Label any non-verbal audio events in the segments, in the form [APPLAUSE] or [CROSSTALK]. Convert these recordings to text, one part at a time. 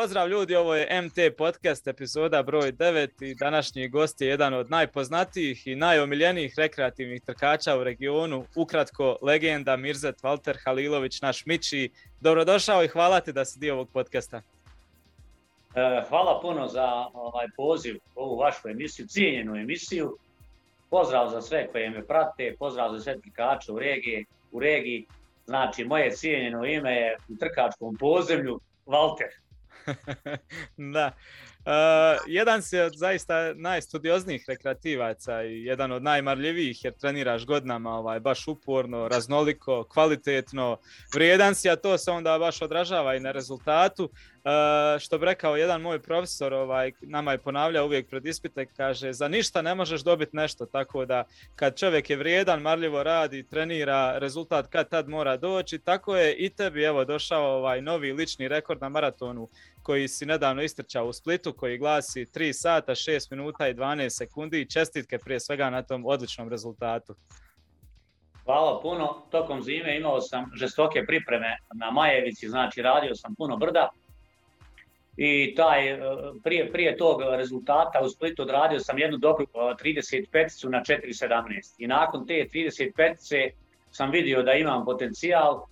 pozdrav ljudi, ovo je MT Podcast, epizoda broj 9 i današnji gost je jedan od najpoznatijih i najomiljenijih rekreativnih trkača u regionu, ukratko legenda Mirzet Valter Halilović, naš Mići. Dobrodošao i hvala ti da si dio ovog podcasta. E, hvala puno za ovaj poziv ovu vašu emisiju, cijenjenu emisiju. Pozdrav za sve koje me prate, pozdrav za sve trkače u regiji, u regiji. Znači, moje cijenjeno ime je u trkačkom pozemlju Valter. [LAUGHS] da. Uh, jedan si od zaista najstudioznijih rekreativaca i jedan od najmarljivijih jer treniraš godinama ovaj, baš uporno, raznoliko, kvalitetno, vrijedan si, a to se onda baš odražava i na rezultatu. Uh, što bi rekao jedan moj profesor, ovaj, nama je ponavljao uvijek pred ispite, kaže za ništa ne možeš dobiti nešto, tako da kad čovjek je vrijedan, marljivo radi, trenira, rezultat kad tad mora doći, tako je i tebi evo došao ovaj novi lični rekord na maratonu koji si nedavno istrčao u Splitu, koji glasi 3 sata, 6 minuta i 12 sekundi čestitke prije svega na tom odličnom rezultatu. Hvala puno. Tokom zime imao sam žestoke pripreme na Majevici, znači radio sam puno brda. I taj, e, prije, prije tog rezultata u Splitu odradio sam jednu dobru 35 e, na 4.17. I nakon te 35 sam vidio da imam potencijal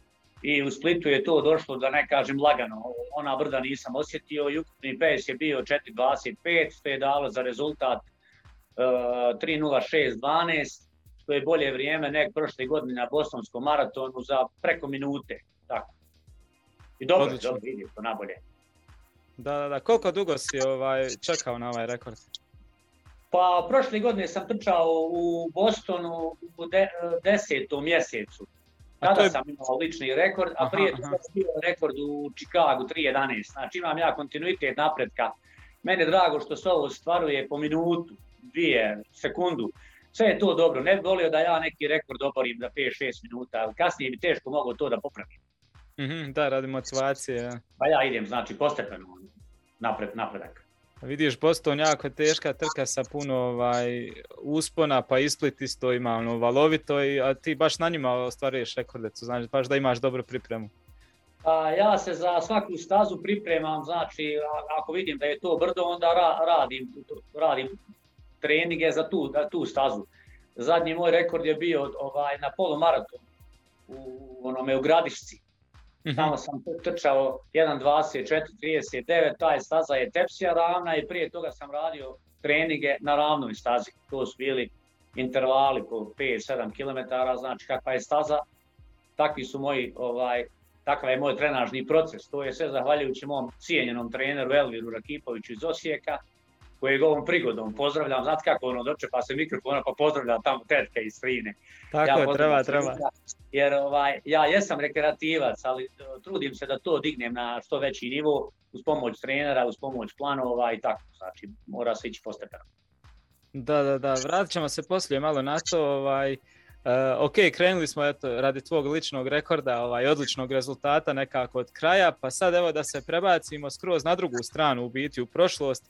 i u Splitu je to došlo da ne kažem lagano, ona brda nisam osjetio i ukupni pes je bio 4.25 što je dalo za rezultat uh, 3.06.12 što je bolje vrijeme nek prošle godine na Bostonskom maratonu za preko minute. Tako. I dobro, Odlično. dobro vidi to nabolje. Da, da, da. Koliko dugo si ovaj, čekao na ovaj rekord? Pa prošle godine sam trčao u Bostonu u de, desetom mjesecu. Tada je... sam imao lični rekord, a prije aha, toga bio rekord u Chicagu 3.11. Znači imam ja kontinuitet napretka. Mene je drago što se ovo stvaruje po minutu, dvije, sekundu. Sve je to dobro. Ne bi volio da ja neki rekord oborim za 5-6 minuta, ali kasnije bi teško mogu to da popravim. Mm -hmm, da, radi motivacije. Ja. Pa ja idem, znači, postepeno napred, napredak. Vidiš, Boston teška trka sa puno ovaj, uspona, pa isplit isto ima ono, valovito, i, a ti baš na njima ostvaruješ rekordecu, znači baš da imaš dobru pripremu. A, ja se za svaku stazu pripremam, znači ako vidim da je to brdo, onda ra, radim, radim treninge za tu, za tu stazu. Zadnji moj rekord je bio ovaj, na polumaratonu u onome u Gradišci. Mhm. Tamo sam trčao 1.24.39, taj staza je tepsija ravna i prije toga sam radio treninge na ravnoj stazi. To su bili intervali po 5-7 km, znači kakva je staza, takvi su moji, ovaj, takav je moj trenažni proces. To je sve zahvaljujući mom cijenjenom treneru Elviru Rakipoviću iz Osijeka, kojeg ovom prigodom pozdravljam, znate kako ono dočepa se mikrofona pa pozdravljam tamo tetke iz Strine. Tako ja je, treba, treba. Jer ovaj, ja jesam rekreativac, ali e, trudim se da to dignem na što veći nivo uz pomoć trenera, uz pomoć planova i tako, znači mora se ići postepeno. Da, da, da, vratit ćemo se poslije malo na to, ovaj, Uh, ok, krenuli smo eto, radi tvog ličnog rekorda, ovaj, odličnog rezultata nekako od kraja, pa sad evo da se prebacimo skroz na drugu stranu u biti u prošlost.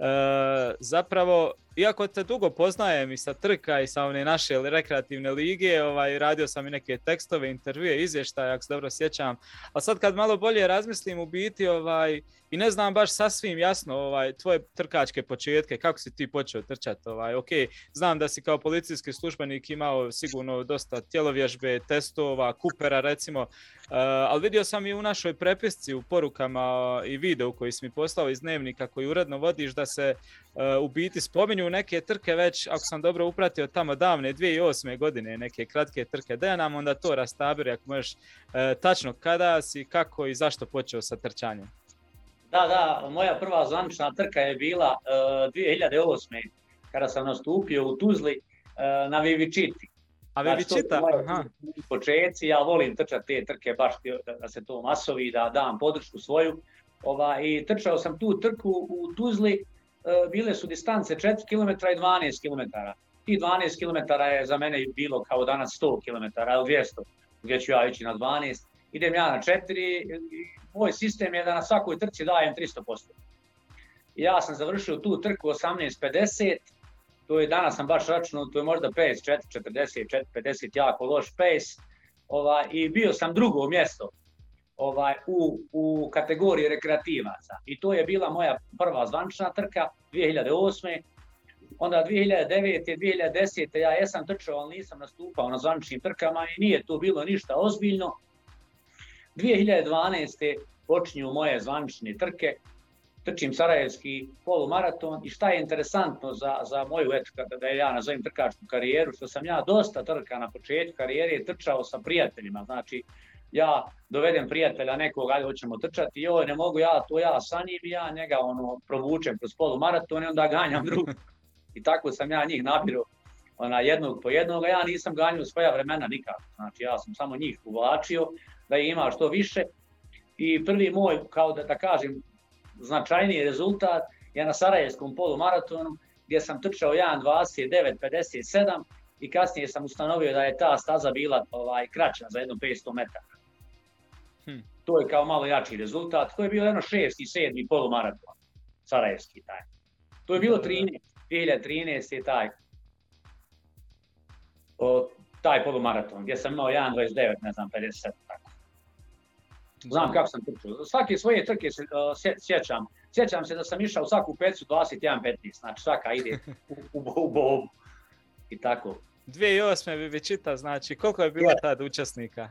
E, zapravo, iako te dugo poznajem i sa trka i sa one naše rekreativne lige, ovaj, radio sam i neke tekstove, intervjue, izvještaje, ako se dobro sjećam, a sad kad malo bolje razmislim u biti, ovaj, i ne znam baš sasvim jasno ovaj, tvoje trkačke početke, kako si ti počeo trčati, ovaj, ok, znam da si kao policijski službenik imao sigurno dosta tjelovježbe, testova, kupera recimo, Uh, ali vidio sam i u našoj prepisci, u porukama i videu koji si mi poslao iz dnevnika koji uredno vodiš da se uh, u biti spominju neke trke već, ako sam dobro upratio, tamo davne 2008. godine neke kratke trke. Da nam onda to rastabiri ako možeš uh, tačno kada si, kako i zašto počeo sa trčanjem. Da, da, moja prva zvanična trka je bila uh, 2008. kada sam nastupio u Tuzli uh, na Vivičiti. A vi čita? Aha. Počeci, ja volim trčati te trke baš da se to masovi, da dam podršku svoju. Ova, I trčao sam tu trku u Tuzli, e, bile su distance 4 km i 12 km. Ti 12 km je za mene bilo kao danas 100 km ili 200, gdje ću ja ići na 12. Idem ja na 4, moj sistem je da na svakoj trci dajem 300%. Ja sam završio tu trku 18.50, to je danas sam baš računao, to je možda pace 4.40, 4.50, jako loš pace, ova, i bio sam drugo mjesto. Ovaj, u, u kategoriji rekreativaca. I to je bila moja prva zvančna trka 2008. Onda 2009. 2010. ja jesam trčao, ali nisam nastupao na zvančnim trkama i nije to bilo ništa ozbiljno. 2012. počinju moje zvančne trke, trčim Sarajevski polumaraton i šta je interesantno za, za moju, eto, da ja nazovem trkačku karijeru, što sam ja dosta trka na početku karijere trčao sa prijateljima, znači ja dovedem prijatelja nekog, ajde hoćemo trčati, joj ne mogu ja, to ja sa njim ja njega ono, provučem kroz polumaraton i onda ganjam drugog. I tako sam ja njih nabirao ona, jednog po jednog, ja nisam ganjao svoja vremena nikako. Znači ja sam samo njih uvlačio da ima što više. I prvi moj, kao da, da kažem, značajniji rezultat je na Sarajevskom polumaratonu gdje sam trčao 1.29.57 i kasnije sam ustanovio da je ta staza bila ovaj, kraća za jedno 500 metara. Hm. To je kao malo jači rezultat. To je bilo jedno šesti, sedmi polumaraton. Sarajevski taj. To je bilo 13, 2013 je taj o, taj polumaraton gdje sam imao 1.29, ne znam, 50, tako. Znam kako sam trčao. Svake svoje trke se uh, sjećam. Sjećam se da sam išao svaku pecu 21.15, znači svaka ide u, u, u bobu. I tako. 2008. bi Vičita, znači koliko je bilo tad učesnika?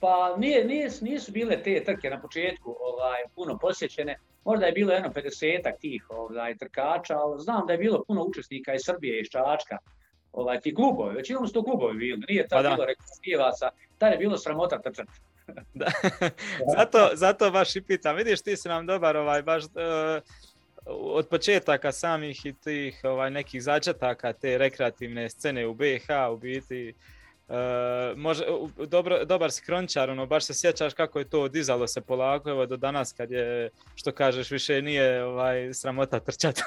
Pa nije, nije, nisu bile te trke na početku ovaj, puno posjećene. Možda je bilo jedno 50 tih ovaj, trkača, ali znam da je bilo puno učesnika iz Srbije, iz Čačka. Ovaj, ti klubovi, većinom su to klubovi bili, nije tad pa bilo rekreativaca, tad je bilo sramota trčati. da. [LAUGHS] zato, zato baš i pitam, vidiš ti si nam dobar ovaj, baš uh, od početaka samih i tih ovaj, nekih začetaka te rekreativne scene u BiH u biti Uh, može, dobro, dobar si krončar, ono, baš se sjećaš kako je to dizalo se polako, evo do danas kad je, što kažeš, više nije ovaj, sramota trčati.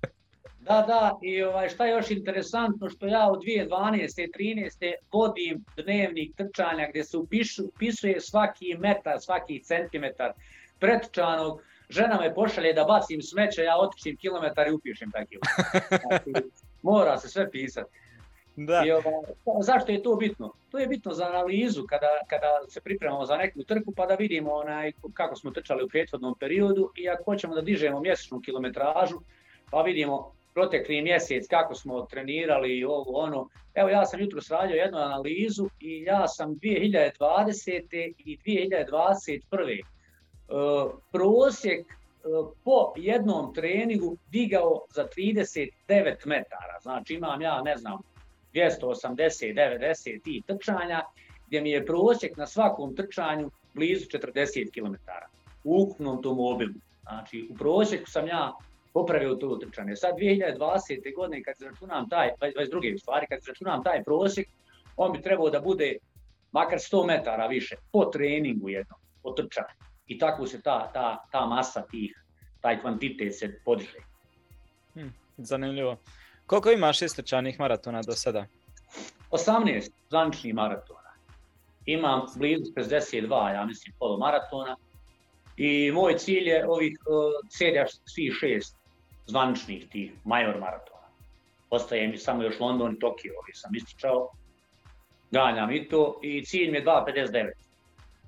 [LAUGHS] da, da, i ovaj, šta je još interesantno, što ja od 2012. i 13. vodim dnevnik trčanja gdje se upišu, upisuje svaki metar, svaki centimetar pretrčanog, žena me pošalje da bacim smeće, ja otičim kilometar i upišem taj kilometar. [LAUGHS] Znači, mora se sve pisati. Da. I ovaj, zašto je to bitno? To je bitno za analizu kada, kada se pripremamo za neku trku pa da vidimo onaj, kako smo trčali u prethodnom periodu i ako hoćemo da dižemo mjesečnu kilometražu pa vidimo protekli mjesec kako smo trenirali i ovo ono. Evo ja sam jutro radio jednu analizu i ja sam 2020. i 2021. Uh, prosjek uh, po jednom treningu digao za 39 metara. Znači imam ja, ne znam, 280, 90 i trčanja, gdje mi je prosjek na svakom trčanju blizu 40 km u ukupnom tom mobilu. Znači, u prosjeku sam ja popravio to trčanje. Sad 2020. godine kad računam taj, 22. stvari, kad računam taj prosjek, on bi trebao da bude makar 100 metara više po treningu jednom, po trčanju. I tako se ta, ta, ta masa tih, taj kvantitet se podiže. Hmm, zanimljivo. Koliko imaš istrčanih maratona do sada? 18 zvaničnih maratona. Imam blizu 62, ja mislim, polomaratona. I moj cilj je ovih uh, serija svih šest zvaničnih tih major maratona. Ostaje mi samo još London i Tokio, ovi sam ističao. Ganjam i to i cilj mi je 2.59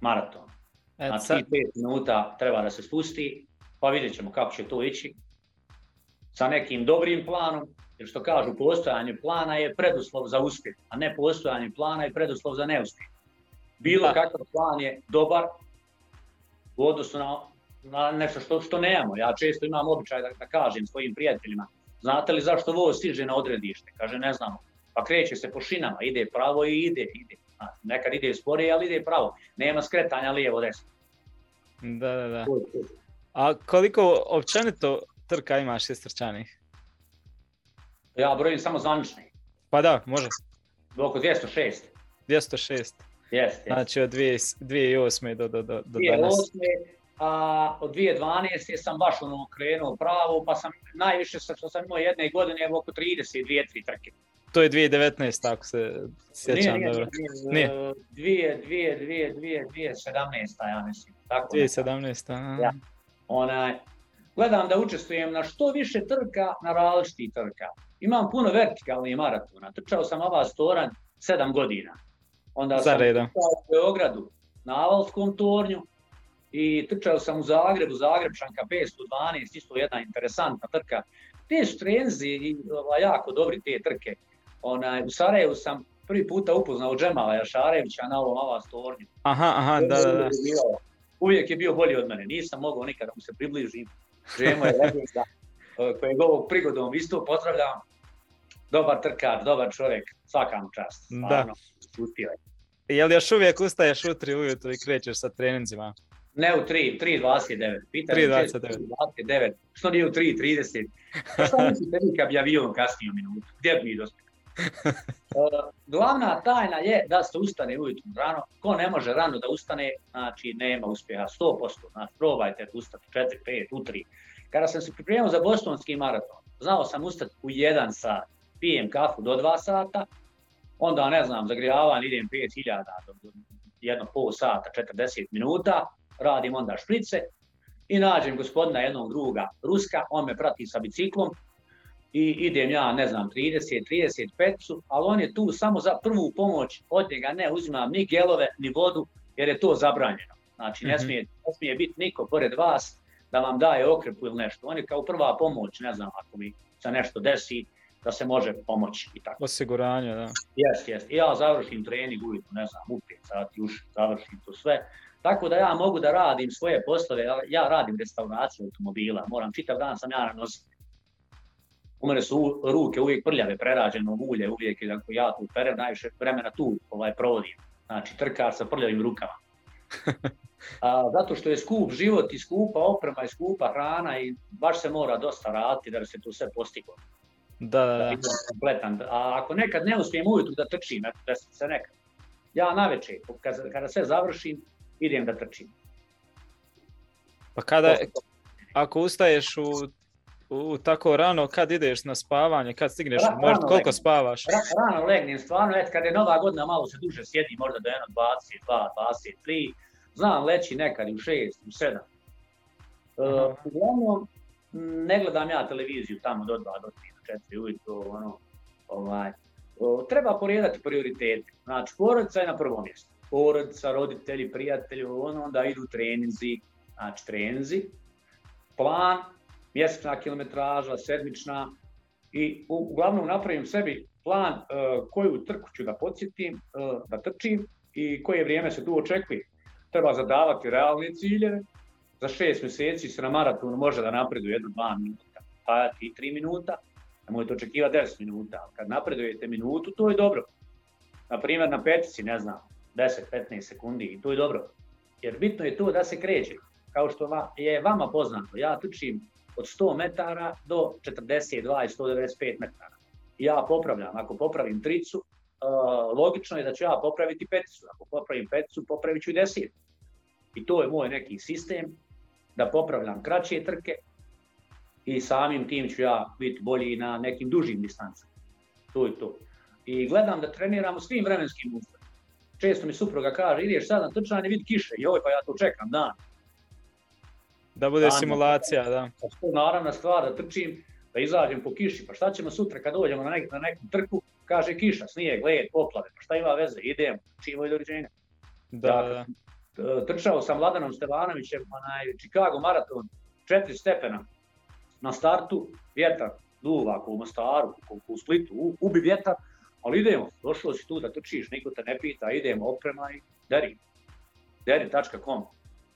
maraton. Znači 5 minuta treba da se spusti, pa vidjet ćemo kako će to ići. Sa nekim dobrim planom, Jer što kažu, postojanje plana je preduslov za uspjeh, a ne postojanje plana je preduslov za neuspjeh. Bilo kakav plan je dobar u odnosu na, na nešto što, što nemamo. Ja često imam običaj da, da kažem svojim prijateljima, znate li zašto voz stiže na odredište? Kaže, ne znamo. Pa kreće se po šinama, ide pravo i ide, ide. Nekad ide sporije, ali ide pravo. Nema skretanja lijevo desno. Da, da, da. A koliko općenito trka imaš istrčanih? Ja brojim samo zvanični. Pa da, može. Oko 206. 206. Jest, jest. Znači od 2008. do, do, do, do 2008. danas. A od 2012. sam baš ono krenuo pravo, pa sam najviše što sam imao jedne godine oko 30, 2-3 trke. To je 2019, tako se sjećam nije, dobro. Nije, nije. Dvije, dvije, dvije, dvije, dvije, 17, ja mislim. Tako 2017, aha. Ja. Onaj, gledam da učestvujem na što više trka, na različitih trka. Imam puno vertikalnih maratona. Trčao sam ova storan sedam godina. Onda sam trčao u Beogradu na Avalskom tornju, i trčao sam u Zagrebu, Zagrebčanka 512, isto jedna interesantna trka. Te su trenzi ovaj, jako dobri te trke. Onaj, u Sarajevu sam prvi puta upoznao Džemala Jašarevića na ovom Ava Stornju. Aha, aha, da, da, da. Uvijek je bio bolji od mene, nisam mogao nikada mu se približim. Džemo je legenda kojeg ovog prigodom isto pozdravljam. Dobar trkač, dobar čovjek, svaka mu čast. Stvarno, uspio je. Li još uvijek ustaješ u tri ujutru i krećeš sa treninzima? Ne u 3, 3.29. 3.29. Što nije u 3.30? Pa šta mislite vi kad bi avion kasnio minutu? Gdje bi mi dospio? Uh, [LAUGHS] glavna tajna je da se ustane ujutro rano. Ko ne može rano da ustane, znači nema uspjeha 100%. Znači, probajte ustati 4, 5, u 3. Kada sam se pripremio za bostonski maraton, znao sam ustati u 1 sat, pijem kafu do 2 sata, onda ne znam, zagrijavan idem 5000 do, do jedno pol sata, 40 minuta, radim onda šprice i nađem gospodina jednog druga Ruska, on me prati sa biciklom i idem ja, ne znam, 30, 35, ali on je tu samo za prvu pomoć, od njega ne uzimam ni gelove, ni vodu, jer je to zabranjeno. Znači, ne mhm. smije, ne smije biti niko pored vas da vam daje okrepu ili nešto. On je kao prva pomoć, ne znam, ako mi se nešto desi, da se može pomoći i tako. Osiguranje, da. Jest. I ja završim trening ujutro, ne znam, u 5 sati, už završim to sve. Tako da ja mogu da radim svoje poslove, ja radim restauraciju automobila, moram čitav dan sam ja na. U mene su ruke uvijek prljave, prerađeno ulje, uvijek i ako ja tu perem, najviše vremena tu ovaj, provodim. Znači, trkar sa prljavim rukama. [LAUGHS] A, zato što je skup život i skupa oprema i skupa hrana i baš se mora dosta raditi da bi se to sve postiglo. Da, da, da. Kompletan. A ako nekad ne uspijem ujutru da trčim, da se nekad, ja naveče, kada, kada sve završim, idem da trčim. Pa kada, ako ustaješ u, u, tako rano, kad ideš na spavanje, kad stigneš, Ra, možda, koliko legnem. spavaš? Ra, rano legnem, stvarno, et, kad je nova godina, malo se duže sjedi, možda do 1, 22, 23, znam leći nekad u 6, u 7. Uh, uglavnom, ne gledam ja televiziju tamo do 2, do 3, do 4 ujutro, ono, ovaj, uh, treba porijedati prioritete. Znači, porodica je na prvom mjestu porodica, roditelji, prijatelji, ono, onda idu treninzi, znači treninzi, plan, mjesečna kilometraža, sedmična i uglavnom napravim sebi plan uh, koju trku ću da podsjetim, uh, da trčim i koje vrijeme se tu očekuje. Treba zadavati realne ciljeve, za šest mjeseci se na maratonu može da napreduje jedno, dva minuta, pa i tri minuta, nemojte očekivati 10 minuta, kad napredujete minutu, to je dobro. Na primjer, na petici, ne znam, 10-15 sekundi i to je dobro. Jer bitno je to da se kreće. Kao što je vama poznato, ja trčim od 100 metara do 42 i 195 metara. Ja popravljam, ako popravim tricu, uh, logično je da ću ja popraviti peticu. Ako popravim peticu, popravit ću deset. I to je moj neki sistem, da popravljam kraće trke i samim tim ću ja biti bolji na nekim dužim distancama. To je to. I gledam da treniram u svim vremenskim uslovima često mi supruga kaže, ideš sad na trčanje, vidi kiše, joj, pa ja to čekam dan. Da bude dan, simulacija, da. Pa to naravna stvar, da trčim, da izađem po kiši, pa šta ćemo sutra kad dođemo na, nek, na neku trku, kaže kiša, snijeg, led, poplave, pa šta ima veze, idemo, čimo i dođenja. Da, ja, da. Trčao sam Vladanom Stevanovićem, onaj Chicago maraton, četiri stepena, na startu, vjetar, duva, u Mostaru, u Splitu, ubi vjetar, ali idemo, došlo si tu da trčiš, niko te ne pita, idemo, oprema i deri. Deri.com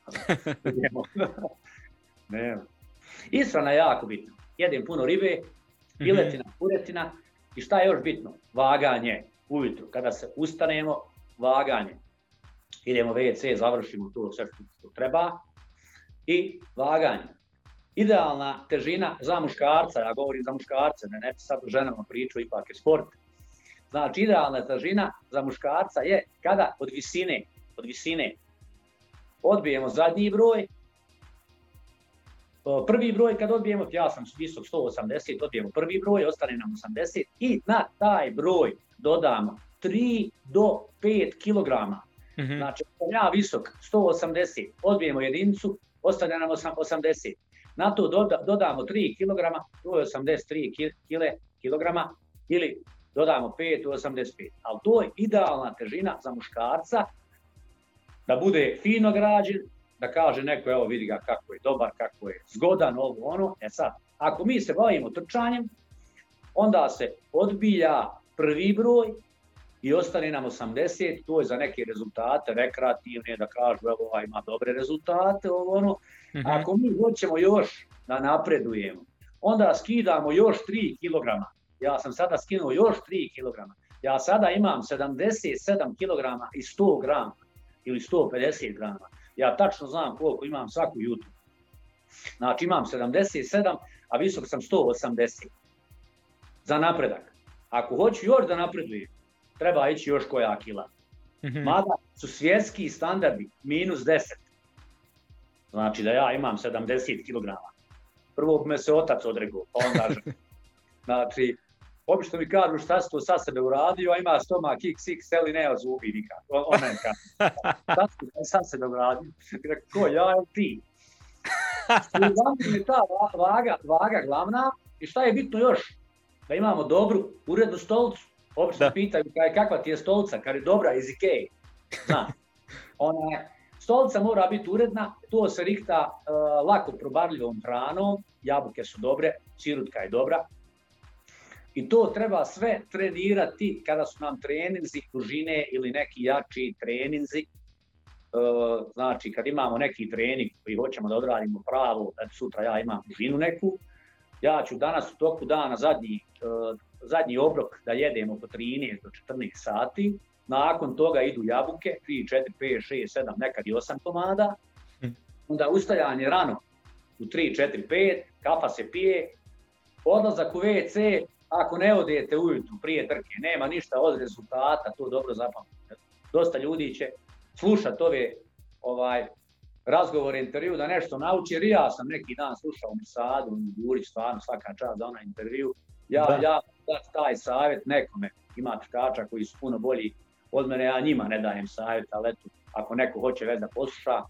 [LAUGHS] Nema. Ishrana je jako bitna. Jedem puno ribe, mhm. piletina, puretina i šta je još bitno? Vaganje ujutru. Kada se ustanemo, vaganje. Idemo WC, završimo to sve što treba i vaganje. Idealna težina za muškarca, ja govorim za muškarce, ne, ne sad o ženama priču, ipak je sport, Znači, idealna težina za muškarca je kada od visine, od visine odbijemo zadnji broj, prvi broj kad odbijemo, ja sam visok 180, odbijemo prvi broj, ostane nam 80 i na taj broj dodamo 3 do 5 kg. Mm -hmm. Znači, ja visok 180, odbijemo jedinicu, ostane nam 80. Na to dodamo 3 kg, to je 83 kg, ili dodamo 5 u 85. Ali to je idealna težina za muškarca da bude fino građen, da kaže neko, evo vidi ga kako je dobar, kako je zgodan, ovo ono. E sad, ako mi se bavimo trčanjem, onda se odbija prvi broj i ostane nam 80, to je za neke rezultate rekreativne, da kažu evo ovaj ima dobre rezultate, ovo ono. Mhm. Ako mi hoćemo još da napredujemo, onda skidamo još 3 kg. Ja sam sada skinuo još 3 kg. Ja sada imam 77 kg i 100 grama ili 150 grama. Ja tačno znam koliko imam svaku jutru. Znači imam 77, a visok sam 180. Za napredak. Ako hoću još da napredujem, treba ići još koja kila. Mhm. Mada su svjetski standardi minus 10. Znači da ja imam 70 kg. Prvo me se otac odregao, pa onda [LAUGHS] Znači, obično mi kažu šta si to sa sebe uradio, a ima stomak XXL i nema zubi nikad. On meni kaže, [LAUGHS] šta si to sa sebe uradio? Ko, ja ili ti? je ta vaga, vaga glavna i šta je bitno još? Da imamo dobru, urednu stolicu. Obično pitaju kakva ti je stolica, kad je dobra iz Ikea. Zna. Ona, stolica mora biti uredna, to se rikta uh, lako probarljivom hranom, jabuke su dobre, sirutka je dobra, i to treba sve trenirati kada su nam treninzi dužine ili neki jači treninzi. E, znači kad imamo neki trening koji hoćemo da odradimo pravo, da sutra ja imam dužinu neku, ja ću danas u toku dana zadnji, e, zadnji obrok da jedem oko 13 do 14 sati, nakon toga idu jabuke, 3, 4, 5, 6, 7, nekad i 8 komada, hm. onda ustajanje rano u 3, 4, 5, kafa se pije, odlazak u WC, ako ne odete ujutru prije trke, nema ništa od rezultata, to dobro zapamtite. Dosta ljudi će slušati ove ovaj, razgovore, intervju, da nešto nauči, jer ja sam neki dan slušao u Sadu, Gurić, stvarno svaka čast za onaj intervju. Ja, da. ja taj savjet nekome, ima trkača koji su puno bolji od mene, ja njima ne dajem savjet, ali eto, ako neko hoće već da posluša,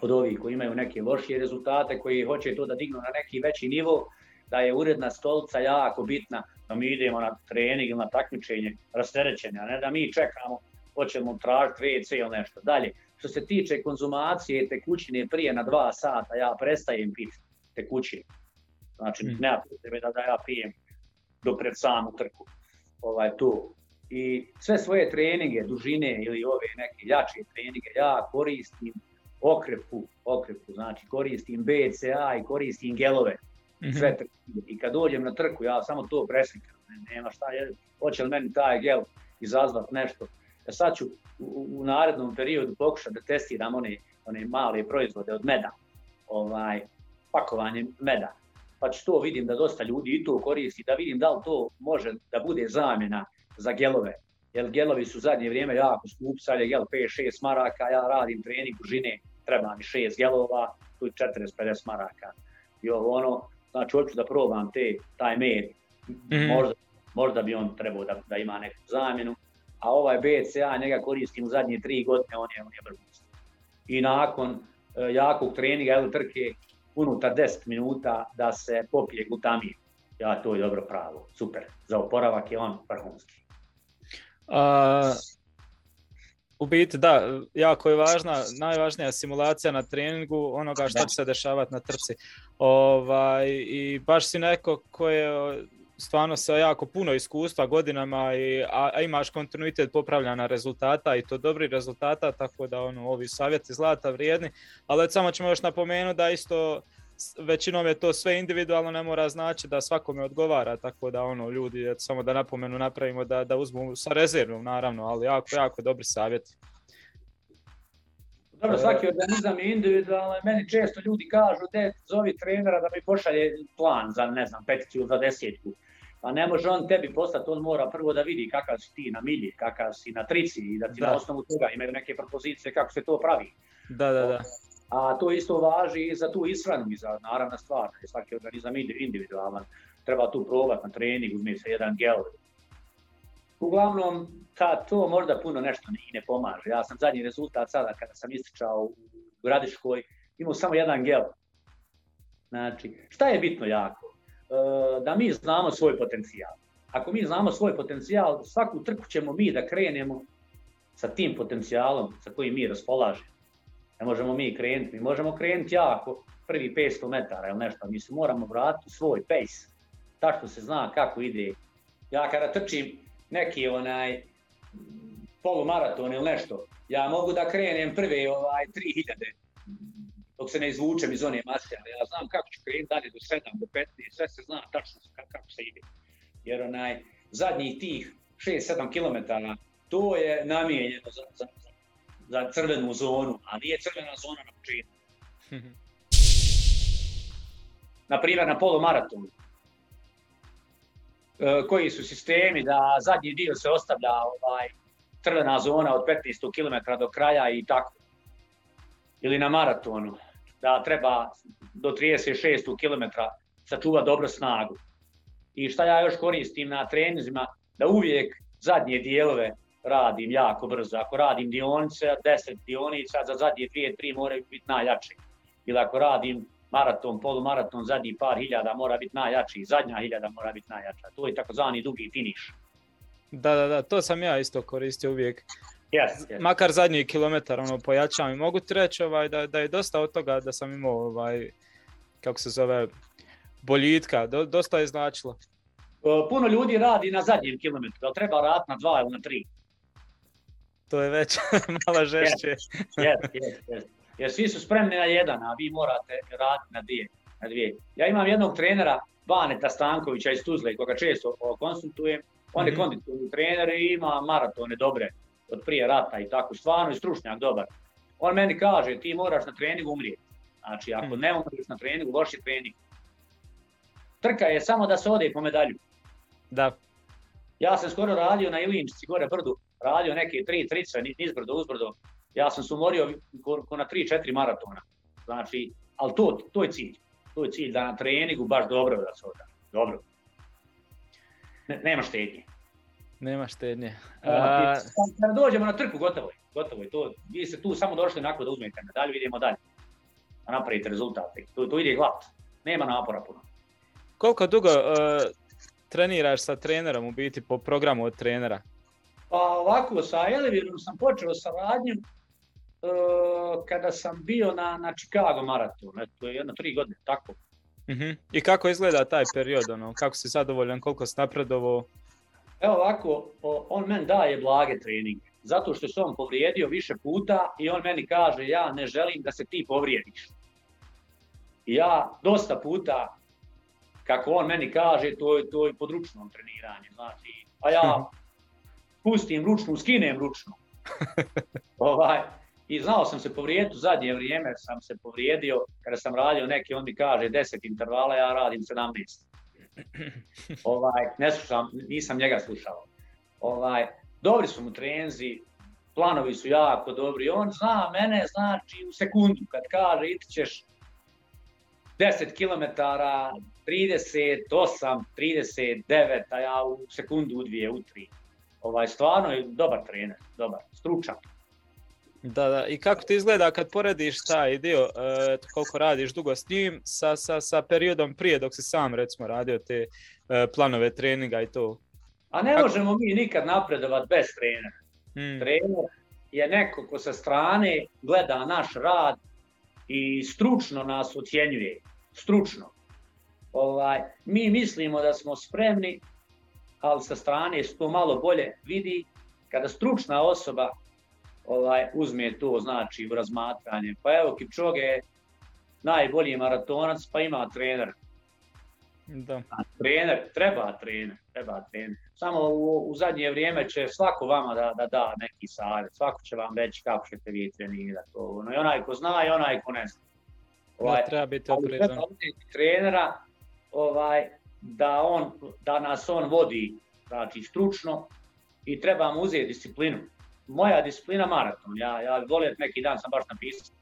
od ovih koji imaju neke lošije rezultate, koji hoće to da dignu na neki veći nivo, da je uredna stolica jako bitna, da mi idemo na trening ili na takmičenje rasterećenja, a ne da mi čekamo, hoćemo tražiti WC ili nešto. Dalje, što se tiče konzumacije tekućine prije na dva sata, ja prestajem piti tekućine. Znači, mm. nema potrebe da, da ja pijem do pred samu trku. Ovaj, tu. I sve svoje treninge, dužine ili ove neke jače treninge, ja koristim okrepu, okrepu, znači koristim BCA i koristim gelove. Mhm. sve I kad dođem na trku, ja samo to preslikam, nema šta, je, hoće li meni taj gel izazvat nešto. Ja sad ću u, u narednom periodu pokušati da testiram one, one male proizvode od meda, ovaj, pakovanje meda. Pa ću to vidim da dosta ljudi i to koristi, da vidim da li to može da bude zamjena za gelove. Jer gelovi su u zadnje vrijeme jako skupi, sad je gel 5-6 maraka, ja radim trening žine, treba mi 6 gelova, tu je 40-50 maraka. I ovo ono, znači hoću da probam te, taj med, mm možda, možda bi on trebao da, da ima neku zamjenu, a ovaj BCA njega koristim u zadnje tri godine, on je, on je I nakon e, jakog treninga ili trke, unutar 10 minuta da se popije glutamin. Ja to je dobro pravo, super. Za oporavak je on vrhunski. U biti da, jako je važna, najvažnija simulacija na treningu onoga što će se dešavati na trci. Ovaj, I baš si neko ko je stvarno sa jako puno iskustva godinama i a, imaš kontinuitet popravljanja rezultata i to dobri rezultata, tako da ono, ovi savjeti zlata vrijedni, ali samo ćemo još napomenuti da isto većinom je to sve individualno, ne mora znači da svakome odgovara, tako da ono ljudi, samo da napomenu napravimo da, da uzmu sa rezervom naravno, ali jako, jako dobri savjeti. Dobro, svaki organizam je individualan, meni često ljudi kažu, te zovi trenera da mi pošalje plan za, ne znam, peticu za desetku. Pa ne može on tebi poslati, on mora prvo da vidi kakav si ti na milji, kakav si na trici i da ti na osnovu toga imaju neke propozicije kako se to pravi. Da, da, da. A to isto važi i za tu ishranu i za naravna stvar, svaki organizam individualan. Treba tu probati na trening, uzme se jedan gel. Uglavnom, ta, to možda puno nešto ne, ne pomaže. Ja sam zadnji rezultat sada kada sam ističao u Gradiškoj, imao samo jedan gel. Znači, šta je bitno jako? E, da mi znamo svoj potencijal. Ako mi znamo svoj potencijal, svaku trku ćemo mi da krenemo sa tim potencijalom sa kojim mi raspolažemo. Ne možemo mi krenuti, mi možemo krenuti jako prvi 500 metara ili nešto, mi se moramo vratiti svoj pace, tačno se zna kako ide. Ja kada trčim neki onaj polumaraton ili nešto, ja mogu da krenem prve ovaj, 3000 dok se ne izvučem iz one mase, ali ja znam kako ću krenuti dalje do 7, do 15, sve se zna tačno kako se ide. Jer onaj, zadnjih tih 6-7 km, to je namijenjeno za, za, za crvenu zonu, a nije crvena zona na početku. [LAUGHS] na primjer na polumaratonu. E, koji su sistemi da zadnji dio se ostavlja ovaj, crvena zona od 15 km do kraja i tako. Ili na maratonu, da treba do 36 km sačuva dobro snagu. I šta ja još koristim na trenizima, da uvijek zadnje dijelove radim jako brzo. Ako radim dionice, 10 dionica, za zadnje 2-3 moraju biti najjače. Ili ako radim maraton, polumaraton, zadnji par hiljada mora biti najjači, zadnja hiljada mora biti najjača. To je takozvani dugi finiš. Da, da, da, to sam ja isto koristio uvijek. Yes, yes. Makar zadnji kilometar ono, pojačam i mogu ti reći ovaj, da, da je dosta od toga da sam imao, ovaj, kako se zove, boljitka, do, dosta je značilo. Puno ljudi radi na zadnjem kilometru, da treba raditi na dva ili na tri. To je već [LAUGHS] malo žešće. Yes, yes, yes. Jer svi su spremni na jedan, a vi morate raditi na dvije. Na dvije. Ja imam jednog trenera, Baneta Stankovića iz Tuzle, koga često konsultujem. On je mm -hmm. kondicionalni trener i ima maratone dobre od prije rata i tako, stvarno je stručnjak dobar. On meni kaže, ti moraš na treningu umrijeti. Znači, ako mm. ne umriješ na treningu, loš je trening. Trka je samo da se ode po medalju. Da. Ja sam skoro radio na Ilinčici, gore brdu, radio neke tri trice, nizbrdo, uzbrdo. Ja sam se umorio ko, ko na 3-4 maratona. Znači, ali to, to je cilj. To je cilj da na treningu baš dobro da se. Dobro. Ne, nema štednje. Nema štednje. A... Kada dođemo na trku, gotovo je. Gotovo je. To, vi ste tu samo došli nakon da uzmete medalju, vidimo dalje. Da napravite rezultate. To, to ide glat. Nema napora puno. Koliko dugo uh, treniraš sa trenerom u biti po programu od trenera? Pa ovako, sa Elivirom sam počeo saradnju uh, kada sam bio na, na Chicago maratonu, eto jedno tri godine, tako. Uh mhm. -huh. I kako izgleda taj period, ono, kako si zadovoljan, koliko si napredovao? Evo ovako, on meni daje blage treninge, zato što se on povrijedio više puta i on meni kaže ja ne želim da se ti povrijediš. I ja dosta puta, kako on meni kaže, to je, to je područno treniranje, znači, a ja [LAUGHS] pustim ručnu, skinem ručnu. [LAUGHS] ovaj, I znao sam se povrijediti, u zadnje vrijeme sam se povrijedio, kada sam radio neki, on mi kaže 10 intervala, ja radim 17 [LAUGHS] ovaj, ne slušam, nisam njega slušao. Ovaj, dobri su mu trenzi, planovi su jako dobri. On zna mene, znači u sekundu, kad kaže iti ćeš 10 km, 38, 39, a ja u sekundu, u dvije, u tri. Ovaj, stvarno je dobar trener, dobar, stručan. Da, da, i kako ti izgleda kad porediš taj dio, e, koliko radiš dugo s njim, sa, sa, sa periodom prije dok si sam recimo radio te e, planove treninga i to? A ne kako... možemo mi nikad napredovati bez trenera. Hmm. Trener je neko ko sa strane gleda naš rad i stručno nas ocjenjuje. Stručno. Ovaj, mi mislimo da smo spremni, ali sa strane se to malo bolje vidi kada stručna osoba ovaj, uzme to znači u razmatranje. Pa evo Kipčoge je najbolji maratonac, pa ima trener. Da. A trener, treba trener, treba trener. Samo u, u zadnje vrijeme će svako vama da, da da neki savjet, svako će vam reći kako ćete vi trenirati. Ono, I onaj ko zna i onaj ko ne zna. Ovaj, da, treba biti oprezan. trenera ovaj, da, on, da nas on vodi znači, stručno i treba mu uzeti disciplinu moja disciplina maraton. Ja, ja volio neki dan sam baš napisao.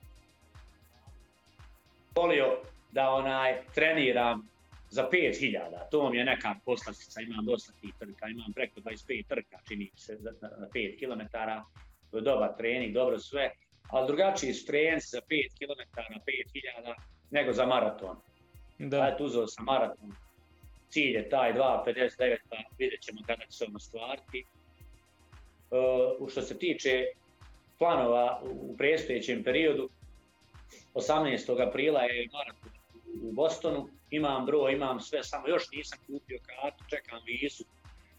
Volio da onaj treniram za 5000, to mi je neka poslastica, imam dosta tih trka, imam preko 25 trka, čini se, na 5 km, to je dobar trening, dobro sve, ali drugačiji su treninci za 5 km, 5000 nego za maraton. Da. Ajde, uzeo sam maraton, cilj je taj 2.59, pa vidjet ćemo kada će se ono stvariti uh, što se tiče planova u predstojećem periodu, 18. aprila je maraton u Bostonu, imam broj, imam sve, samo još nisam kupio kartu, čekam vizu,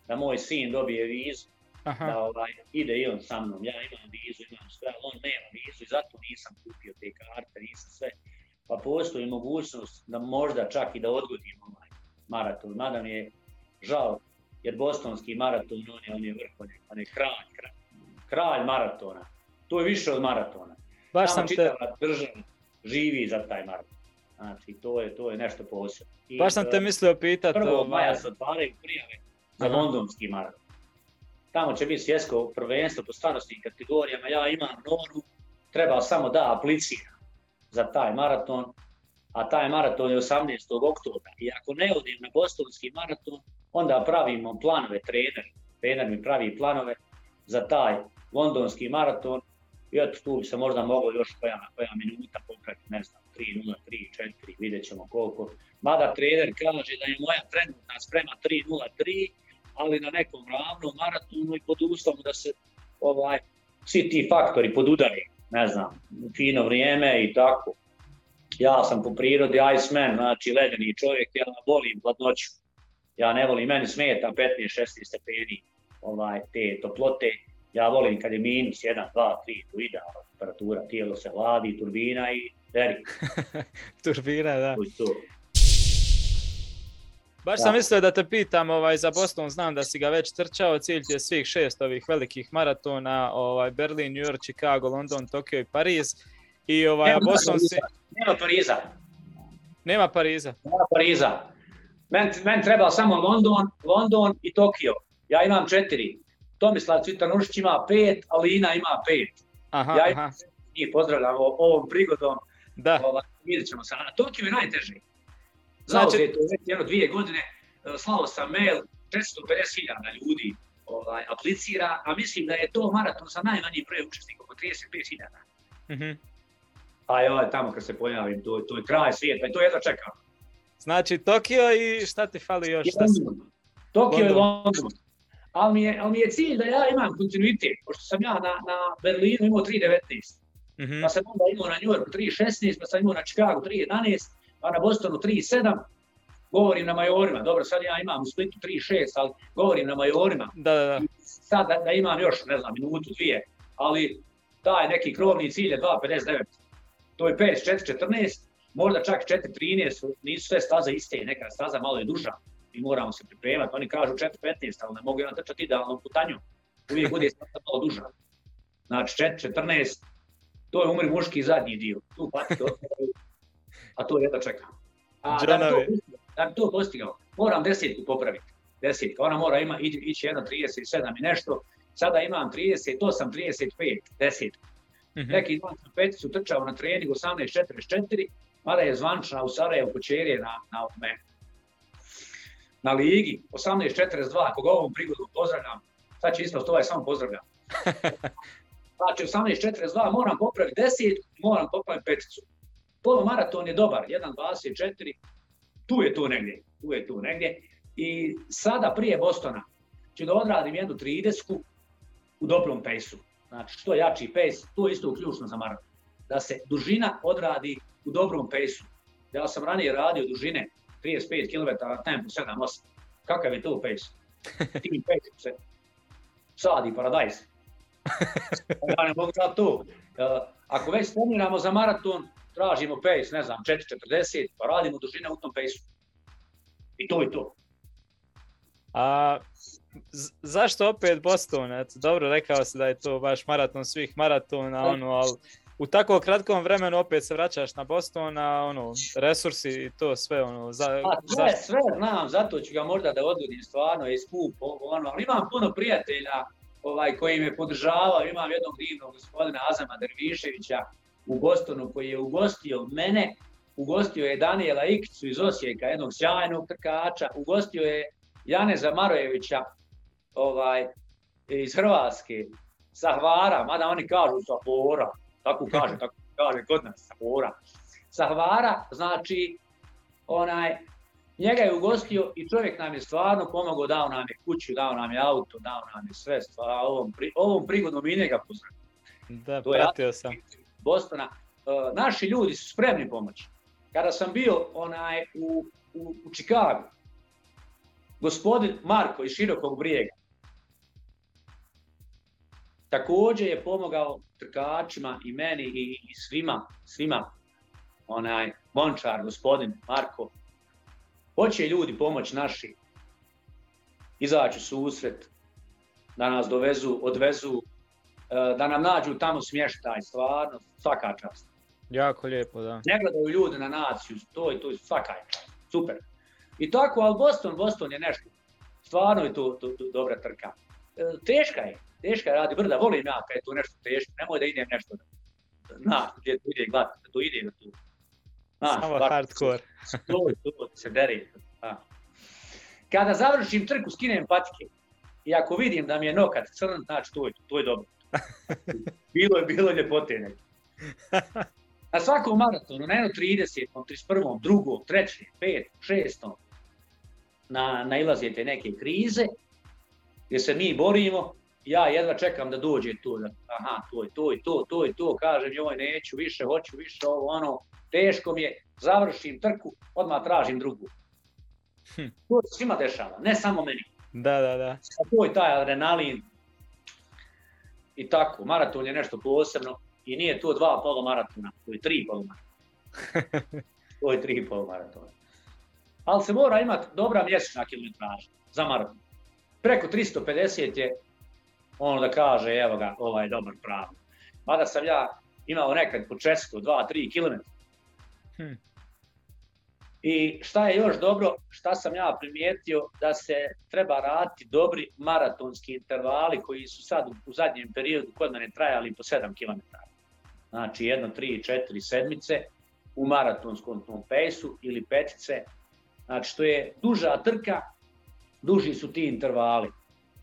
da moj sin dobije vizu, Aha. da ovaj, ide i on sa mnom, ja imam vizu, imam sve, ali on nema vizu i zato nisam kupio te karte, nisam sve. Pa postoji mogućnost da možda čak i da odgodim ovaj maraton, mada mi je žao, jer bostonski maraton, on je, on je vrh, on je, on je kralj, kralj, kralj maratona. To je više od maratona. Baš sam te... država živi za taj maraton. Znači, to je, to je nešto posebno. I, Baš sam te mislio pitati... Prvo ovaj... maja se otvaraju prijave za Aha. londonski maraton. Tamo će biti svjetsko prvenstvo po starostnim kategorijama. Ja imam noru, treba samo da apliciram za taj maraton, a taj maraton je 18. oktobra. I ako ne odim na bostonski maraton, onda pravimo planove trener. Trener mi pravi planove za taj londonski maraton i eto tu bi se možda moglo još koja, koja minuta popraviti, ne znam, 3-0, 3-4, vidjet ćemo koliko. Mada trener kaže da je moja trenutna sprema 3-0-3, ali na nekom ravnom maratonu i pod uslovom da se ovaj, svi ti faktori podudari, ne znam, fino vrijeme i tako. Ja sam po prirodi Iceman, znači ledeni čovjek, ja volim hladnoću. Ja ne volim, meni smeta 15-16 stepeni ovaj, te toplote. Ja volim kad je minus 1, 2, 3, tu idealna temperatura, tijelo se hladi, turbina i deri. [LAUGHS] turbina, da. Baš sam mislio da te pitam ovaj, za Boston, znam da si ga već trčao, cilj je svih šest ovih velikih maratona, ovaj, Berlin, New York, Chicago, London, Tokio i Pariz. I ovaj, nema Boston si... Nema Pariza. Nema Pariza. Nema Pariza. Meni men treba samo London, London i Tokio. Ja imam četiri. Tomislav Cvitanušić ima pet, Alina ima pet. Aha, ja aha. njih pozdravljam ovom prigodom. Da. Ovaj, vidjet ćemo se. Na Tokio je najteži. Znači, je to već jedno dvije godine, e, slao sam mail, 450.000 ljudi ovaj, aplicira, a mislim da je to maraton sa najmanjim brojem učesnika, oko 35.000. Mm -hmm. A joj, tamo kad se pojavim, to, to je kraj svijeta i to jedno čekam. Znači Tokio i šta ti fali još? Šta si... Tokio i London. Ali mi, je, ali mi je cilj da ja imam kontinuitet, pošto sam ja na, na Berlinu imao 3.19. Mm -hmm. Pa sam onda imao na New Yorku 3.16, pa sam imao na Chicago 3.11, pa na Bostonu 3.7, govorim na majorima, dobro sad ja imam u Splitu 3.6, ali govorim na majorima. Da, da, da. Sad da, da imam još, ne znam, minutu, dvije, ali taj neki krovni cilj je 2.59. To je 5.4.14, možda čak 4.13, nisu sve staze iste, neka staza malo je duža i moramo se pripremati. Oni kažu 4.15, ali ne mogu jedan trčati idealnom putanju. Uvijek bude staza malo duža. Znači 4.14, to je umri muški zadnji dio. Tu pati a to jedno čekam. A da bi, to, da bi to postigao, moram desetku popraviti. Desetka, ona mora ima, ići 1.37 i nešto, sada imam 38, 35, desetku. Mm -hmm. Neki dan sam peticu trčao na treningu 18.44, mada je zvančna u Sarajevu kočerije na, na, me, na ligi 18.42, koga ovom prigodom pozdravljam, sad će isto ovaj samo pozdravljam. [LAUGHS] Znači 18.42 moram popraviti desetku, moram popraviti peticu polumaraton je dobar, 1.24, tu je tu negdje, tu je tu negdje. I sada prije Bostona ću da odradim jednu 30 u dobrom pejsu. Znači, što jači pejs, to je isto ključno za maraton. Da se dužina odradi u dobrom pejsu. Ja sam ranije radio dužine 35 km na tempu 7-8. Kakav je to pejs? [LAUGHS] Tim pejsom se sadi paradajz. Ja ne mogu da to. Ako već spominamo za maraton, tražimo pace, ne znam, 4.40, pa radimo dužine u tom pace I to je to. A zašto opet Boston? Eto, dobro, rekao si da je to baš maraton svih maratona, ono, ali u tako kratkom vremenu opet se vraćaš na Boston, a ono, resursi i to sve, ono, za, a, sve, zašto? sve znam, zato ću ga možda da odgodim stvarno, je skup, ono, ali imam puno prijatelja ovaj, koji me podržavaju, imam jednog divnog gospodina Azama Derviševića, u Bostonu koji je ugostio mene, ugostio je Daniela Ikicu iz Osijeka, jednog sjajnog trkača, ugostio je Janeza Marojevića ovaj, iz Hrvatske, sa Hvara, mada oni kažu sa Hvora, tako kaže, tako kaže kod nas, sa Hvora. Sa Hvara, znači, onaj, njega je ugostio i čovjek nam je stvarno pomogao, dao nam je kuću, dao nam je auto, dao nam je sve, stvar, ovom, pri, ovom prigodom i njega pozdravim. Da, to pratio sam. Bostona. naši ljudi su spremni pomoći. Kada sam bio onaj u, u, u Čikagu, gospodin Marko iz Širokog brijega, također je pomogao trkačima i meni i, i svima, svima, onaj Mončar, gospodin Marko, hoće ljudi pomoć naši, izaći susret, da nas dovezu, odvezu, e, da nam nađu tamo smještaj, stvarno, svaka čast. Jako lijepo, da. Ne gledaju ljudi na naciju, to je to, svaka čast, super. I tako, ali Boston, Boston je nešto, stvarno je to, to, to dobra trka. E, teška je, teška je radi brda, volim ja kad je to nešto teško, nemoj da idem nešto na, gdje to ide glatko, da to ide da tu. Znaš, Samo hardcore. [LAUGHS] to, to, se dere. Kada završim trku, skinem patike i ako vidim da mi je nokat crn, znači to je, to je dobro. [LAUGHS] bilo je bilo ljepote [LAUGHS] Na svakom maratonu, na jedno 30, 31, 2, 3, 5, 6, na, nailazite neke krize, gdje se mi borimo, ja jedva čekam da dođe to, da, aha, to je to i to, to i to, kažem joj neću više, hoću više, ovo ono, teško mi je, završim trku, odmah tražim drugu. Hm. To se svima dešava, ne samo meni. Da, da, da. To je taj adrenalin. I tako, maraton je nešto posebno i nije to dva polomaratona, to je tri polomaratona. [LAUGHS] to je tri polomaratona. Ali se mora imati dobra mjesečna kilometraža za maraton. Preko 350 je ono da kaže, evo ga, ovaj je dobar pravo. Mada sam ja imao nekad po 400, 2, 3 km. Hm. I šta je još dobro, šta sam ja primijetio, da se treba raditi dobri maratonski intervali koji su sad u zadnjem periodu kod mene trajali po 7 km. Znači jedno, tri, četiri sedmice u maratonskom tom pejsu ili petice. Znači što je duža trka, duži su ti intervali.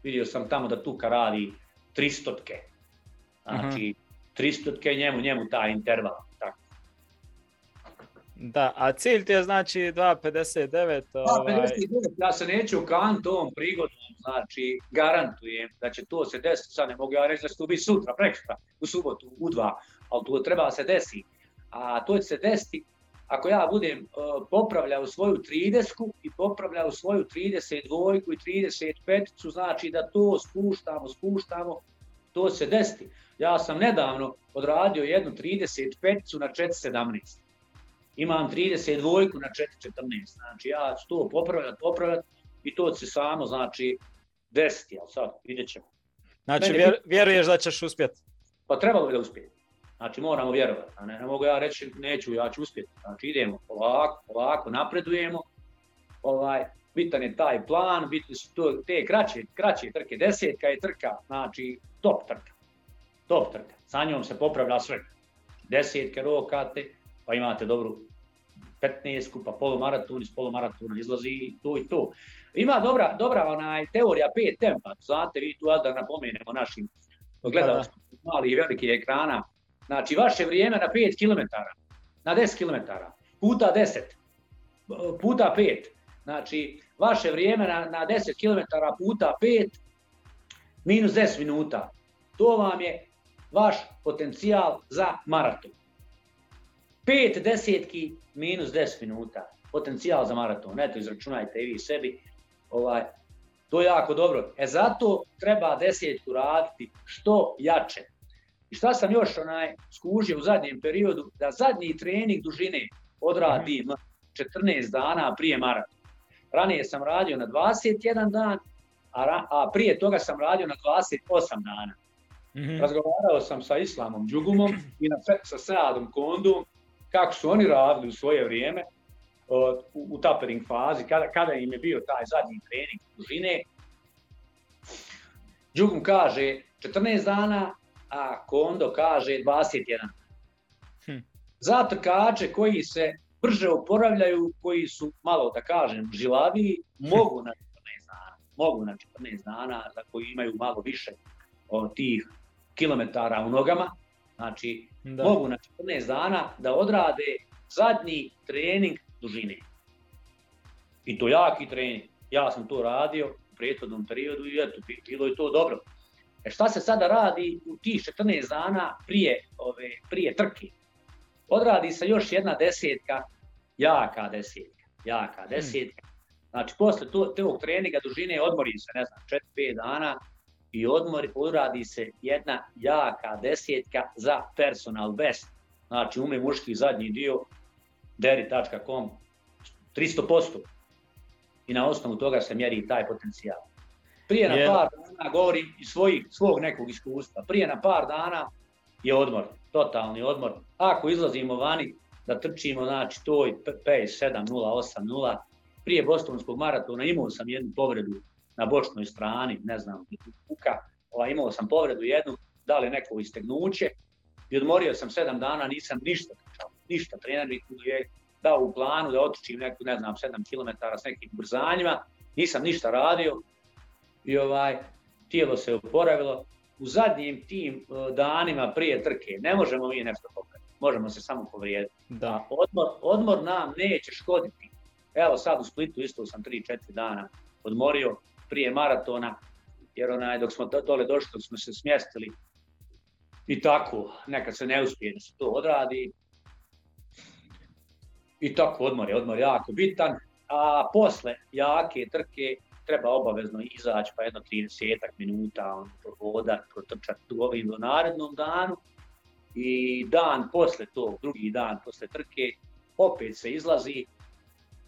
Vidio sam tamo da Tuka radi 300 Znači, uh -huh. 300 njemu, njemu taj interval. Da, a cilj ti je znači 2.59. Ovaj... 2.59, ja se neću ukanti ovom prigodom, znači garantujem da će to se desiti, sad ne mogu ja reći da će to biti sutra, prekšta, u subotu, u dva, ali to treba se desiti. A to će se desiti ako ja budem uh, popravljao svoju 30 i popravljao svoju 32 i 35, znači da to spuštamo, spuštamo, to se desiti. Ja sam nedavno odradio jednu 35 na 4.17 imam 32 na 4.14, znači ja ću to popravljati, popravljati i to će samo, znači, desiti, ali sad vidjet ćemo. Znači, vjer, vjeruješ da ćeš uspjeti? Pa trebalo bi da uspjeti. Znači, moramo vjerovati. Ne, ne mogu ja reći, neću, ja ću uspjeti. Znači, idemo polako, polako, napredujemo. Ovaj, bitan je taj plan, bitne su to, te kraće, kraće trke. Desetka je trka, znači, top trka. Top trka. Sa njom se popravlja sve. Desetke rokate, pa imate dobru 15 pa polumaraton, iz polumaratona izlazi to i to. Ima dobra, dobra onaj, teorija pet tempa, znate vi tu da napomenemo našim gledalcima mali i veliki ekrana. Znači, vaše vrijeme na 5 km, na 10 km, puta 10, puta 5. Znači, vaše vrijeme na, na 10 km puta 5, minus 10 minuta. To vam je vaš potencijal za maraton. 5 desetki minus 10 minuta. Potencijal za maraton. Eto, izračunajte i vi sebi. Ovaj, to je jako dobro. E zato treba desetku raditi što jače. I šta sam još onaj skužio u zadnjem periodu, da zadnji trening dužine odradim 14 dana prije maratona. Ranije sam radio na 21 dan, a, ra, a prije toga sam radio na 28 dana. Mm -hmm. Razgovarao sam sa Islamom Džugumom i na, sa Seadom Kondom kako su oni radili u svoje vrijeme u, u tapering fazi, kada, kada im je bio taj zadnji trening dužine. Džugum kaže 14 dana, a Kondo kaže 21. Hm. Za trkače koji se brže oporavljaju, koji su malo, da kažem, žilaviji, mogu na 14 dana. Mogu na 14 dana, za koji imaju malo više od tih kilometara u nogama. Znači, da. mogu na 14 dana da odrade zadnji trening dužine. I to jaki trening. Ja sam to radio u prethodnom periodu i eto, bilo je to dobro. E šta se sada radi u tih 14 dana prije, ove, prije trke? odradi se još jedna desetka, jaka desetka, jaka hmm. desetka. Znači, posle tog treninga dužine odmori se, ne znam, 4-5 dana i odmori, uradi se jedna jaka desetka za personal best. Znači, ume muški zadnji dio, deri.com, 300%. I na osnovu toga se mjeri taj potencijal. Prije na par dana, govorim iz svog nekog iskustva, prije na par dana je odmor, totalni odmor. Ako izlazimo vani da trčimo, znači to je pace 7.08.0, prije Bostonskog maratona imao sam jednu povredu na bočnoj strani, ne znam, kuka, ovaj, imao sam povredu jednu, da li neko istegnuće? I odmorio sam sedam dana, nisam ništa trčao, ništa, trener je dao u planu da otičim neku, ne znam, 7 km s nekim brzanjima, nisam ništa radio. I ovaj, tijelo se oporavilo. U zadnjim tim e, danima prije trke ne možemo mi nešto popraviti, možemo se samo povrijediti. Da. Odmor, odmor nam neće škoditi. Evo sad u Splitu isto sam 3-4 dana odmorio prije maratona, jer onaj, dok smo dole došli, dok smo se smjestili i tako, nekad se ne uspije da se to odradi, i tako odmor je, odmor jako bitan, a posle jake trke treba obavezno izaći pa jedno 30 minuta, on prohodat, protrčati ovim do narednom danu i dan posle to, drugi dan posle trke, opet se izlazi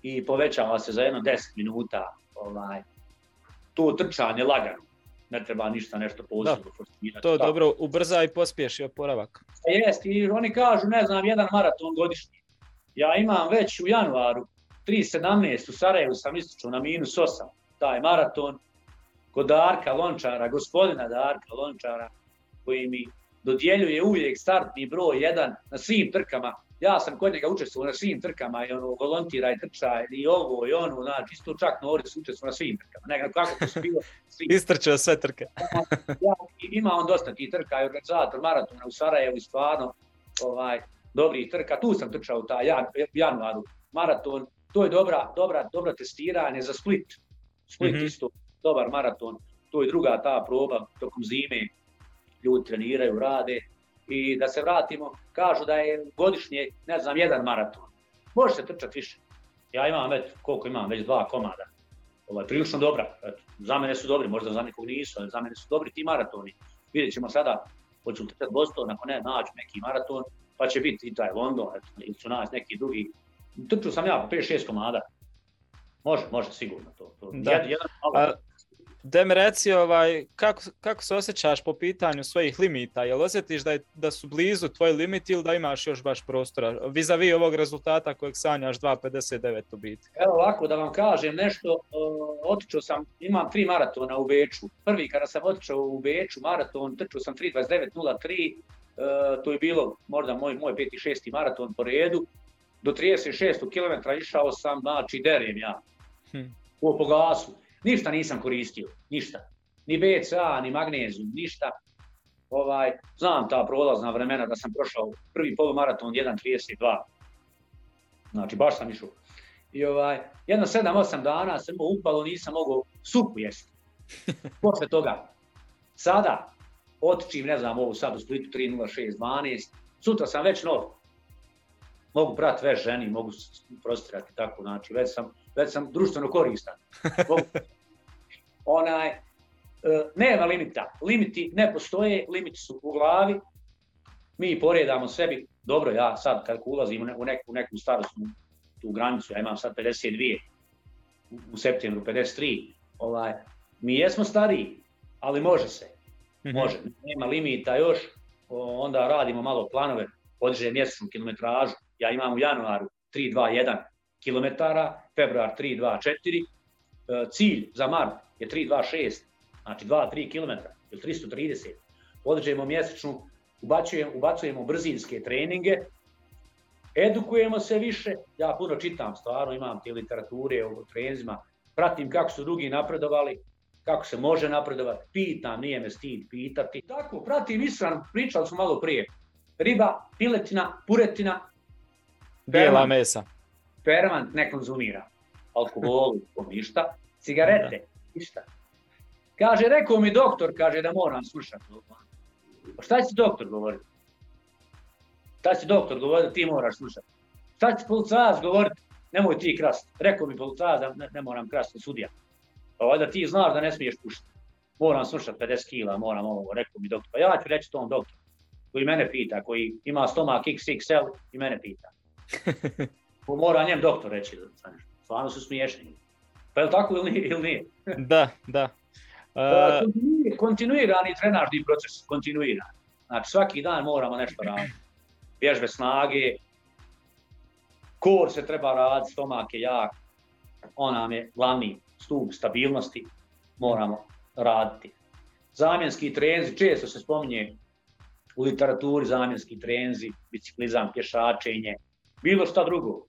i povećava se za jedno 10 minuta ovaj, to trčanje lagano. Ne treba ništa nešto posebno To je dobro, ubrza i pospješi oporavak. Jest, i oni kažu, ne znam, jedan maraton godišnji. Ja imam već u januaru 3.17 u Sarajevu sam ističao na minus 8 taj maraton kod Darka Lončara, gospodina Darka Lončara koji mi dodjeljuje uvijek startni broj jedan na svim trkama. Ja sam kod njega učestvovao na svim trkama i ono volontira i trča i ovo i ono, znači isto čak Noris učestvovao na svim trkama. Ne, kako to su bilo? [LAUGHS] Istrčao sve trke. [LAUGHS] ja, ima on dosta tih trka i organizator maratona u Sarajevu i stvarno ovaj, dobrih trka. Tu sam trčao taj januaru maraton. To je dobra, dobra, dobra testiranje za Split. Split mm isto dobar maraton. To je druga ta proba tokom zime. Ljudi treniraju, rade. I da se vratimo, kažu da je godišnje, ne znam, jedan maraton. Može se trčati više. Ja imam, eto, koliko imam, već dva komada. Ovaj, prilično dobra. Eto, za mene su dobri, možda za nekog nisu, ali za mene su dobri ti maratoni. Vidjet ćemo sada, hoću trčati Boston, ako ne, naći neki maraton, pa će biti i taj London, ili su nas neki drugi. Trču sam ja 5-6 komada. Može, može sigurno to. to. Da. Jedan, Da mi reci, ovaj, kako, kako se osjećaš po pitanju svojih limita? Jel osjetiš da, je, da su blizu tvoj limit ili da imaš još baš prostora? Vizavi ovog rezultata kojeg sanjaš 2.59 u biti. Evo ovako da vam kažem nešto, otičao sam, imam tri maratona u Beču. Prvi kada sam otičao u Beču maraton, trčao sam 3.29.03, e, to je bilo možda moj, moj peti, šesti maraton po redu. Do 36 km išao sam, znači derem ja, hm. po, po gasu Ništa nisam koristio, ništa. Ni BCA, ni magnezijum, ništa. Ovaj, znam ta prolazna vremena da sam prošao prvi polumaraton 1.32. Znači, baš sam išao. I ovaj, jedno 7-8 dana sam upalo, nisam mogao supu jesti. [LAUGHS] Posle toga, sada, otičim, ne znam, ovu sad u Splitu 3.06.12, sutra sam već nov. Mogu prati već ženi, mogu prostirati tako, znači, već sam, već sam društveno koristan. [LAUGHS] onaj, e, nema limita. Limiti ne postoje, limiti su u glavi. Mi poredamo sebi, dobro ja sad kad ulazim u neku, neku starostnu tu granicu, ja imam sad 52, u, septembru 53, ovaj, mi jesmo stariji, ali može se. Mhm. Može, nema limita još, onda radimo malo planove, podiže mjesečnu kilometražu, ja imam u januaru 3-2-1 km, februar 3-2-4, e, cilj za mart je 326, znači 2-3 km ili 330. Podižemo mjesečnu, ubacujemo, ubacujemo brzinske treninge, edukujemo se više, ja puno čitam stvarno, imam te literature o treninzima, pratim kako su drugi napredovali, kako se može napredovati, pitam, nije me stid pitati. Tako, pratim isran, pričali smo malo prije, riba, piletina, puretina, bijela mesa. Permant ne konzumira, alkohol, ništa, cigarete, ništa. Kaže, rekao mi doktor, kaže da moram slušati. Pa šta će doktor govoriti? Šta će doktor govoriti, ti moraš slušati. Šta će policajac govoriti, nemoj ti krast. Rekao mi policajac da ne, ne moram krasti sudija. Pa valjda ti znaš da ne smiješ pušiti. Moram slušati 50 kila, moram ovo, rekao mi doktor. Pa ja ću reći tom doktoru koji mene pita, koji ima stomak XXL i mene pita. [LAUGHS] Mora njem doktor reći da stvarno su smiješni. Pa je li tako ili nije? Da, da. Uh... Kontinuirani trenažni proces, kontinuirani. Znači svaki dan moramo nešto raditi. Vježbe snage, kor se treba raditi, stomak je jak, on nam je glavni stup stabilnosti, moramo raditi. Zamjenski trenzi, često se spominje u literaturi zamjenski trenzi, biciklizam, pješačenje, bilo šta drugo.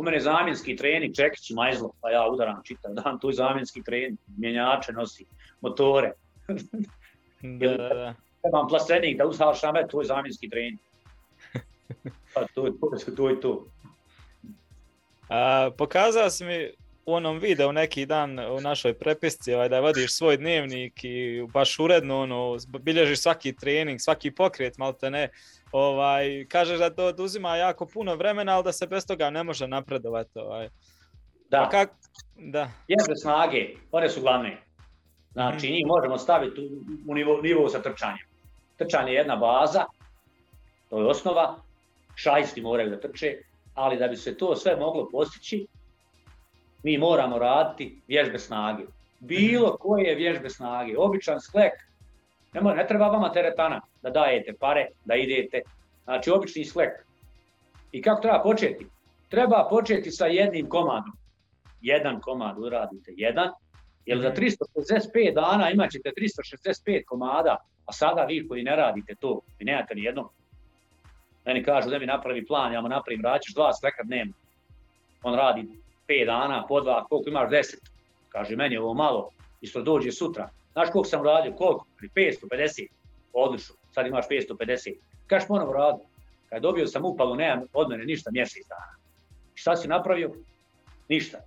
U mene zamjenski trening, čekić, majzlo, pa ja udaram čitav dan, tu je zamjenski trening, mjenjače nosi, motore. da, da, da. Trebam plastenik da usavršam, to je zamjenski trening. [LAUGHS] Pa to je to, to je to. A, pokazao si mi u onom videu neki dan u našoj prepisci ovaj, da vodiš svoj dnevnik i baš uredno ono, bilježiš svaki trening, svaki pokret, malo te ne. Ovaj, kažeš da to oduzima jako puno vremena, ali da se bez toga ne može napredovati. Ovaj. Da. Pa kak... da. Jezbe snage, one su glavne. Znači, mm. njih možemo staviti u, u nivou, nivou sa trčanjem. Trčanje je jedna baza, to je osnova, šajsti moraju da trče, ali da bi se to sve moglo postići, mi moramo raditi vježbe snage. Bilo mhm. koje vježbe snage, običan sklek, ne, ne treba vama teretana da dajete pare, da idete, znači obični sklek. I kako treba početi? Treba početi sa jednim komadom. Jedan komad uradite, jedan, jer za 365 mhm. dana imat ćete 365 komada, a sada vi koji ne radite to, vi nemate ni jednog. Meni kažu da mi napravi plan, ja mu napravim, radit dva skleka dnevno. On radi 5 dana, po dva, koliko imaš 10. Kaže, meni je ovo malo, isto dođe sutra. Znaš koliko sam radio, koliko? 550. Odlično, sad imaš 550. Kažeš ponovo radio. Kad dobio sam upalu, nemam od mene ništa mjesec dana. Šta si napravio? Ništa.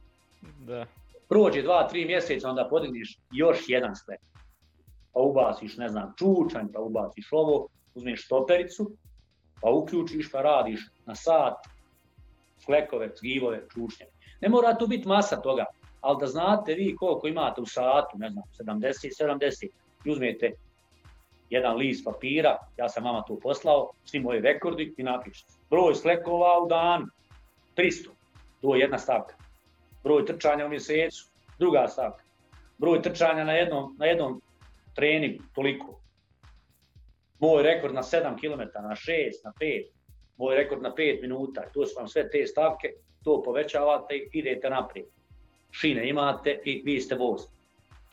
Da. Prođe dva, tri mjeseca, onda podigneš još jedan sklep. Pa ubaciš, ne znam, čučanj, pa ubaciš ovo, uzmeš stopericu, pa uključiš, pa radiš na sat, flekove, zgivove, čučnje. Ne mora tu biti masa toga, ali da znate vi koliko imate u satu, ne znam, 70, 70, i uzmete jedan list papira, ja sam vama to poslao, svi moji rekordi i napišete. Broj slekova u dan, 300, to je jedna stavka. Broj trčanja u mjesecu, druga stavka. Broj trčanja na jednom, na jednom treningu, toliko. Moj rekord na 7 km, na 6, na 5, moj rekord na 5 minuta, to su vam sve te stavke, to povećavate i idete naprijed. Šine imate i vi ste voz.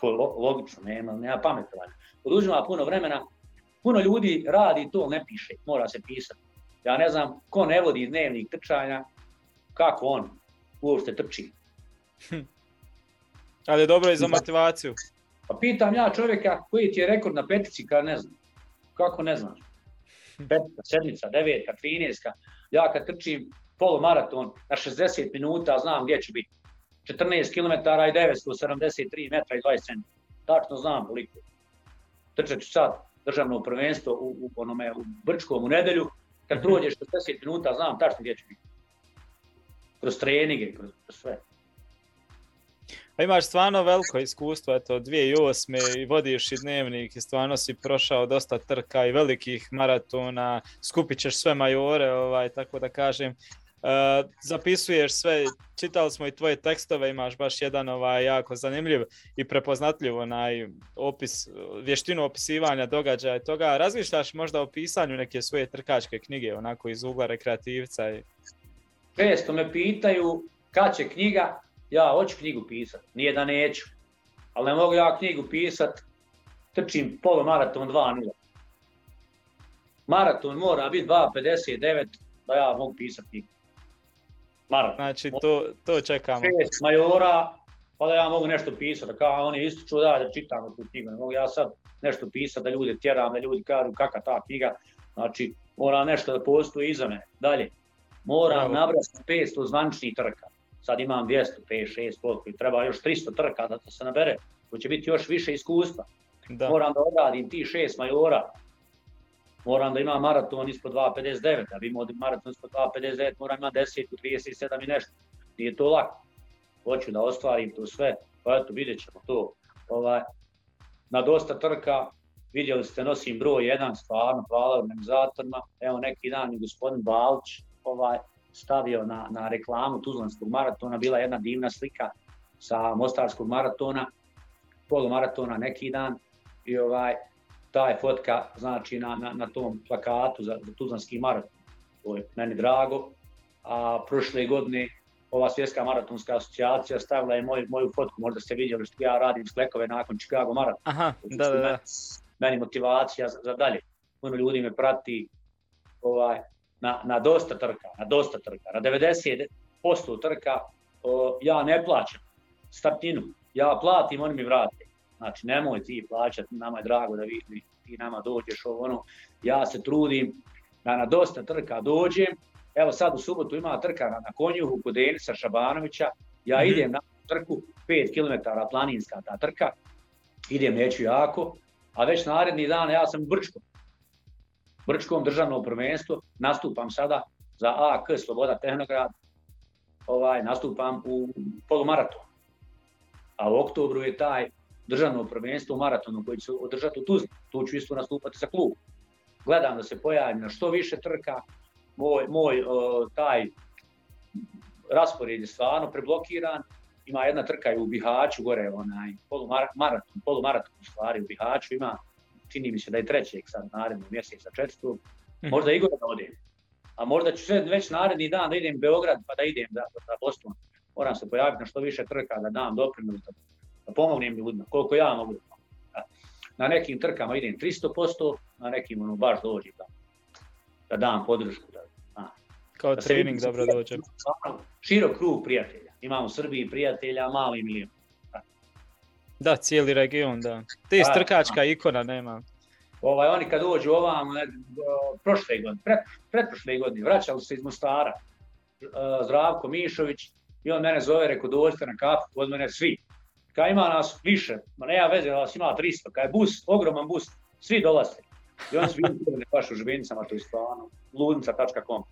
To je logično, nema, nema pametovanja. Oduzima puno vremena, puno ljudi radi to, ne piše, mora se pisati. Ja ne znam ko ne vodi dnevnik trčanja, kako on uopšte trči. Hm. Ali je dobro i za motivaciju. Pa pitam ja čovjeka koji ti je rekord na petici, kad ne znam. Kako ne znaš? Petica, sedmica, devetka, trineska. Ja kad trčim polumaraton na 60 minuta, znam gdje ću biti. 14 km i 973 metra i 20 cm. Tačno znam koliko. Trčat ću sad državno prvenstvo u, u, onome, u Brčkom u nedelju. Kad mhm. prođeš 60 minuta, znam tačno gdje ću biti. Kroz treninge, kroz, kroz sve. Pa imaš stvarno veliko iskustvo, eto, 2008. i vodiš i dnevnik i stvarno si prošao dosta trka i velikih maratona, skupit ćeš sve majore, ovaj, tako da kažem. Uh, zapisuješ sve, čitali smo i tvoje tekstove, imaš baš jedan ovaj jako zanimljiv i prepoznatljiv onaj opis, vještinu opisivanja događaja i toga. Razmišljaš možda o pisanju neke svoje trkačke knjige, onako iz ugla rekreativca? I... Često me pitaju kad će knjiga, ja hoću knjigu pisati, nije da neću, ali ne mogu ja knjigu pisati, trčim polumaraton 2.0. Maraton mora biti 2.59 da ja mogu pisati knjigu maraton. Znači, to, to čekamo. Šest majora, pa da ja mogu nešto pisati, kao oni ističu da, da čitamo tu knjigu, ne mogu ja sad nešto pisati, da ljude tjeram, da ljudi kažu kakva ta knjiga, znači mora nešto da postoji iza mene. Dalje, moram nabrati 500 zvančnih trka, sad imam 200, 5, 6, koliko i treba još 300 trka da se nabere, to će biti još više iskustva. Da. Moram da odradim ti šest majora, moram da imam maraton ispod 2.59, da bi imao maraton ispod 2.59 moram imati 10 37 i nešto. Nije to lako. Hoću da ostvarim to sve, pa eto vidjet ćemo to. Ovaj, na dosta trka, vidjeli ste nosim broj jedan, stvarno, hvala organizatorima. Evo neki dan i gospodin Balč ovaj, stavio na, na reklamu Tuzlanskog maratona, bila jedna divna slika sa Mostarskog maratona, polumaratona neki dan i ovaj, ta je fotka znači na, na, na tom plakatu za, za Tuzlanski maraton. To je meni drago. A prošle godine ova svjetska maratonska asocijacija stavila je moj, moju fotku, možda ste vidjeli što ja radim sklekove nakon Chicago maratona. Aha, da, da, da. Meni motivacija za, za dalje. Puno ljudi me prati ovaj, na, na dosta trka, na dosta trka, na 90% trka o, ja ne plaćam startinu, ja platim, oni mi vrate. Znači, nemoj ti plaćati, nama je drago da vi, ti nama dođeš ovo ono. Ja se trudim da na dosta trka dođem. Evo sad u subotu ima trka na, na konjuhu kod Denisa Šabanovića. Ja mm -hmm. idem na trku, 5 km planinska ta trka. Idem neću jako, a već naredni dan ja sam u Brčkom. Brčkom državno prvenstvo, nastupam sada za AK Sloboda Tehnograd, ovaj, nastupam u polumaratonu. A u oktobru je taj državno prvenstvo u maratonu koji će se održati u Tuzli. Tu ću isto nastupati sa klubom. Gledam da se pojavim na što više trka. Moj, moj o, taj raspored je stvarno preblokiran. Ima jedna trka u Bihaću, gore onaj polumaraton, polumaraton u stvari u Bihaću ima, čini mi se da je trećeg sad narednog mjeseca četvrtog. Mhm. Možda i gore da odem. A možda ću sve već naredni dan da idem u Beograd pa da idem da Boston. Moram se pojaviti na što više trka da dam doprinos da da pomognem ljudima, koliko ja mogu da Na nekim trkama idem 300%, na nekim ono baš dođem da, da dam podršku. Da, a, Kao da trening dobro dođe. Širok krug prijatelja. Imamo u Srbiji prijatelja, mali milijon. Da. cijeli region, da. Te da, trkačka da. ikona nema. Ovaj, oni kad dođu ovam, prošle godine, pret, pretprošle godine, vraćali se iz Mostara, Zdravko Mišović, i on mene zove, rekao, dođite na kafu, kod mene svi, Kad ima nas više, ma nema veze, nas ima 300, kad je bus, ogroman bus, svi dolaze. I oni su bili baš u žbinicama, to je stvarno, ludnica.com.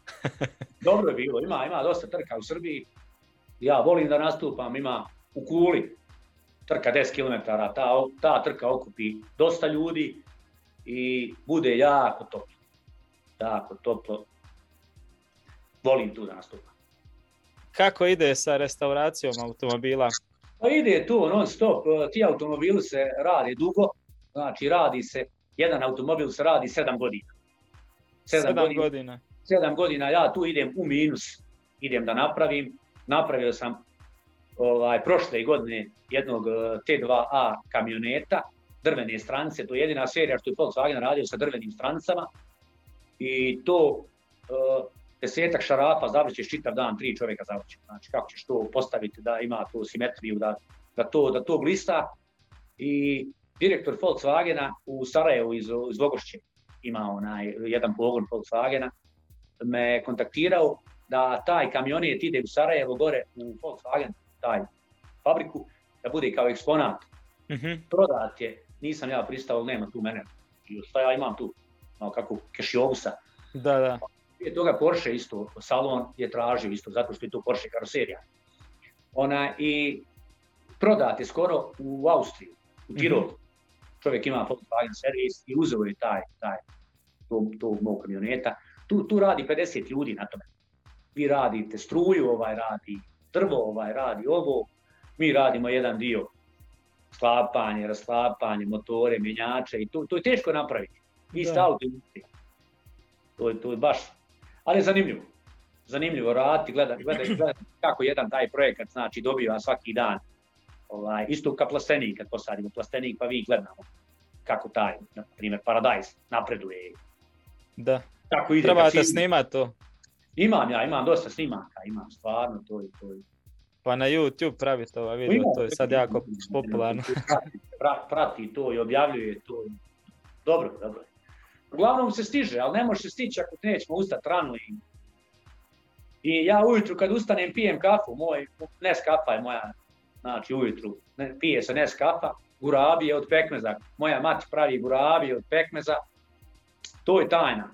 [LAUGHS] Dobro je bilo, ima, ima dosta trka u Srbiji. Ja volim da nastupam, ima u Kuli, trka 10 km, ta, ta trka okupi dosta ljudi i bude jako toplo. Jako toplo. Volim tu da nastupam. Kako ide sa restauracijom automobila? Pa ide to non stop, e, ti automobili se rade dugo, znači radi se, jedan automobil se radi 7 godina. 7 godina. godina. 7 godina ja tu idem u minus, idem da napravim. Napravio sam ovaj, prošle godine jednog e, T2A kamioneta, drvene strance, to je jedina serija što je Volkswagen radio sa drvenim strancama. I to e, desetak šarafa zavrćeš čitav dan, tri čovjeka zavrće. Znači kako ćeš to postaviti da ima tu simetriju, da, da, to, da to glista. I direktor Volkswagena u Sarajevu iz, iz Vogošće ima onaj jedan pogon Volkswagena, me kontaktirao da taj kamionet ide u Sarajevo gore u Volkswagen, taj fabriku, da bude kao eksponat. Mm -hmm. Prodat je, nisam ja pristao, nema tu mene. I šta ja imam tu, malo kako kešiovusa. Da, da. Prije toga Porsche isto, salon je tražio isto, zato što je to Porsche karoserija. Ona, I prodate skoro u Austriju, u mhm. Tirol. Mm -hmm. Čovjek ima Volkswagen servis i uzeo je taj, taj, to, to mog kamioneta. Tu, tu radi 50 ljudi na tome. Vi radite struju, ovaj radi drvo, ovaj radi ovo. Mi radimo jedan dio sklapanje, rasklapanje, motore, mjenjače i to, to je teško napraviti. Ista auto To je, to je baš ali je zanimljivo. Zanimljivo raditi, gledati, gledati, gledati kako jedan taj projekat znači dobiva svaki dan. Ovaj, isto kao plastenik, kad posadimo plastenik, pa vi gledamo kako taj, na primjer, Paradise napreduje. Da. Kako ide, Trebate da snimati to. Imam ja, imam dosta snimaka, imam stvarno to i to. Pa na YouTube pravite ova video, to je sad jako popularno. Prati, prati to i objavljuje to. Dobro, dobro. Uglavnom se stiže, ali ne može se stići ako nećemo ustati rano. I, I ja ujutru kad ustanem pijem kafu, moj nes kafa je moja, znači ujutru ne, pije se nes kafa, gurabije od pekmeza. Moja mati pravi gurabije od pekmeza To je tajna.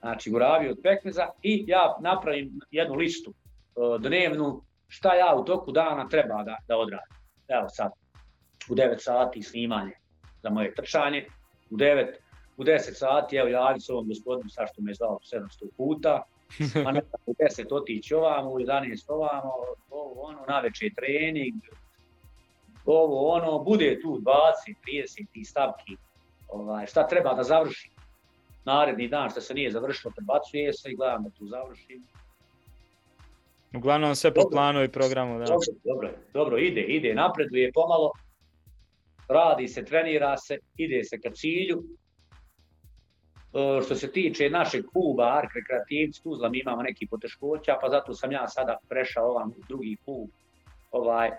Znači, guravi od pekmeza i ja napravim jednu listu e, dnevnu šta ja u toku dana treba da, da odradim. Evo sad, u 9 sati snimanje za moje trčanje, u 9, u 10 sati, evo javi se ovom gospodinu sa što me je zvao 700 puta, a ne u 10 otići ovamo, u 11 ovamo, ovo ono, na večer trening, ovo ono, bude tu 20, 30 stavki, ovaj, šta treba da završim. Naredni dan što se nije završilo, prebacuje se i gledam da tu završim. Uglavnom sve po planu i programu, da. Dobro, dobro, dobro, ide, ide, napreduje pomalo, radi se, trenira se, ide se ka cilju. E, što se tiče našeg kluba Ark Rekreativci Tuzla, mi imamo neki poteškoća, pa zato sam ja sada prešao ovam drugi klub, ovaj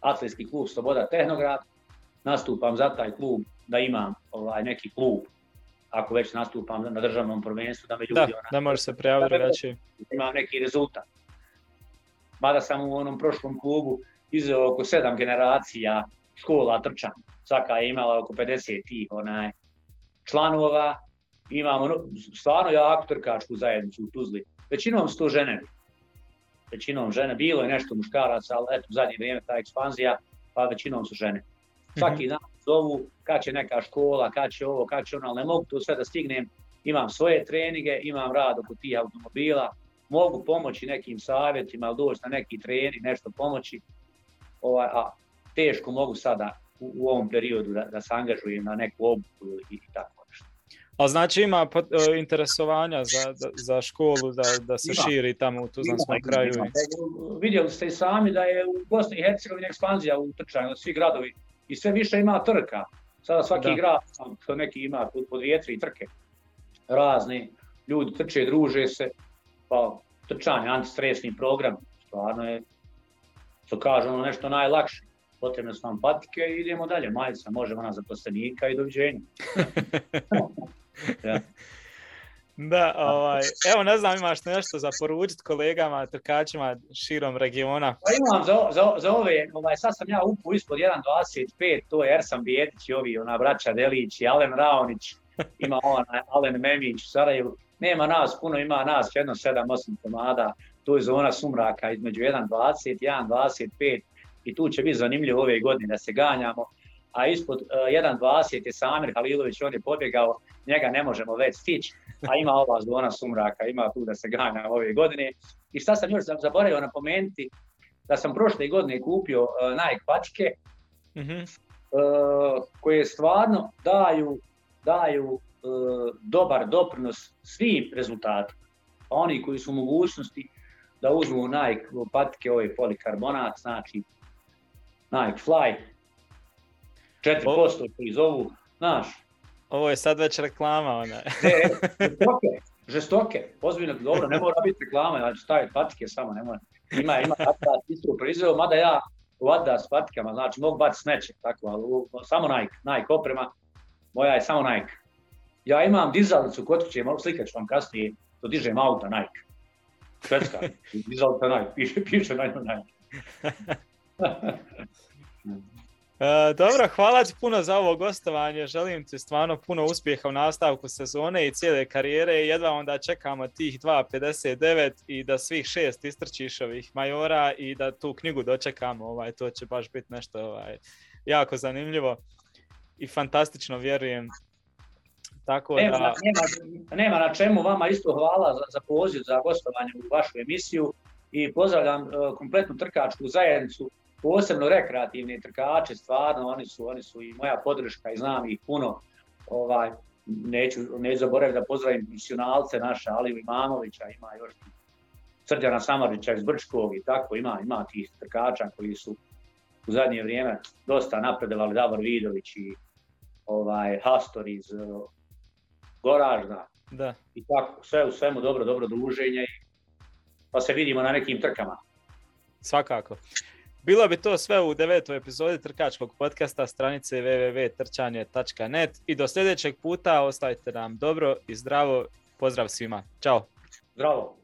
atletski klub Sloboda Tehnograd. Nastupam za taj klub da imam ovaj neki klub ako već nastupam na državnom prvenstvu, da me ljudi... Da, ona, da može se prijaviti Da imam neki rezultat. Mada sam u onom prošlom klubu izveo oko sedam generacija škola trčanja. Svaka je imala oko 50 tih onaj, članova. Imamo stvarno jaku trkačku zajednicu u Tuzli. Većinom su to žene. Većinom žene. Bilo je nešto muškaraca, ali eto, u zadnje vrijeme ta ekspanzija, pa većinom su žene. Svaki mhm. dan zovu kad će neka škola, kad će ovo, kad će ono, ali ne mogu to sve da stignem. Imam svoje treninge, imam rad oko tih automobila, mogu pomoći nekim savjetima, doći na neki trening, nešto pomoći, ovaj, a teško mogu sada u, u ovom periodu da, da se angažujem na neku obuku i, i tako. A znači ima e, interesovanja za, za školu da, da se ima. širi tamo u Tuzlanskom kraju? Ima. Vidjeli ste i sami da je u Bosni i Hercegovini ekspanzija u trčanju, svi gradovi i sve više ima trka. Sada svaki da. grad, što neki ima po dvije, tri trke, razne, ljudi trče, druže se, pa trčanje, antistresni program, stvarno je, što kažemo, nešto najlakše. Potrebne su nam patike i idemo dalje. Majica, možemo na zaposlenika i doviđenja. [LAUGHS] [LAUGHS] ja. [LAUGHS] Da, ovaj, evo ne znam imaš nešto za poručiti kolegama, trkačima širom regiona. Pa imam za, za, za ove, ovaj, sad sam ja upu ispod 1.25, to je Ersan Bijetić i ovi, ona braća Delić i Alen Raonić, [LAUGHS] ima ona Alen Memić u Sarajevu. Nema nas puno, ima nas jedno 7-8 komada, to je zona sumraka između 1.20 i 1.25 i tu će biti zanimljivo ove godine da se ganjamo a ispod uh, e, 1.20 je Samir Halilović, on je pobjegao, njega ne možemo već stići, a ima ova zona sumraka, ima tu da se ganja ove godine. I šta sam još zaboravio napomenuti, da sam prošle godine kupio uh, Nike pačke, mm -hmm. uh, koje stvarno daju, daju uh, dobar doprinos svim rezultatima. Pa oni koji su u mogućnosti da uzmu Nike patike, ove polikarbonat, znači Nike Fly, 4% koji zovu, znaš. Ovo je sad već reklama, ona. [LAUGHS] ne, žestoke, žestoke, ozbiljno, dobro, ne mora biti reklama, znači staje patike samo, ne mora. Ima, ima Adidas isto proizveo, mada ja u Adidas patikama, znači mogu baciti smeće, tako, ali samo Nike, Nike oprema, moja je samo Nike. Ja imam dizalicu kod kuće, malo slikat ću vam kasnije, to dižem auta Nike. Švedska, dizalica Nike, piše, piše na njoj Nike. [LAUGHS] E, dobro, hvala ti puno za ovo gostovanje. Želim ti stvarno puno uspjeha u nastavku sezone i cijele karijere. Jedva onda čekamo tih 2.59 i da svih šest istrčiš ovih majora i da tu knjigu dočekamo. Ovaj, to će baš biti nešto ovaj, jako zanimljivo i fantastično vjerujem. Tako nema, da... nema, nema na čemu, vama isto hvala za, za poziv, za gostovanje u vašu emisiju i pozdravljam uh, kompletnu trkačku zajednicu posebno rekreativni trkači, stvarno, oni su, oni su i moja podrška i znam ih puno. Ovaj, neću, neću zaboraviti da pozdravim misionalce naše, Aliju Imamovića, ima još Srđana Samarića iz Brčkog i tako, ima, ima tih trkača koji su u zadnje vrijeme dosta napredovali, Davor Vidović i ovaj, Hastor iz uh, Goražda. Da. I tako, sve u svemu dobro, dobro druženje, pa se vidimo na nekim trkama. Svakako. Bilo bi to sve u devetoj epizodi Trkačkog podcasta stranice www.trčanje.net i do sljedećeg puta ostavite nam dobro i zdravo. Pozdrav svima. Ćao. Zdravo.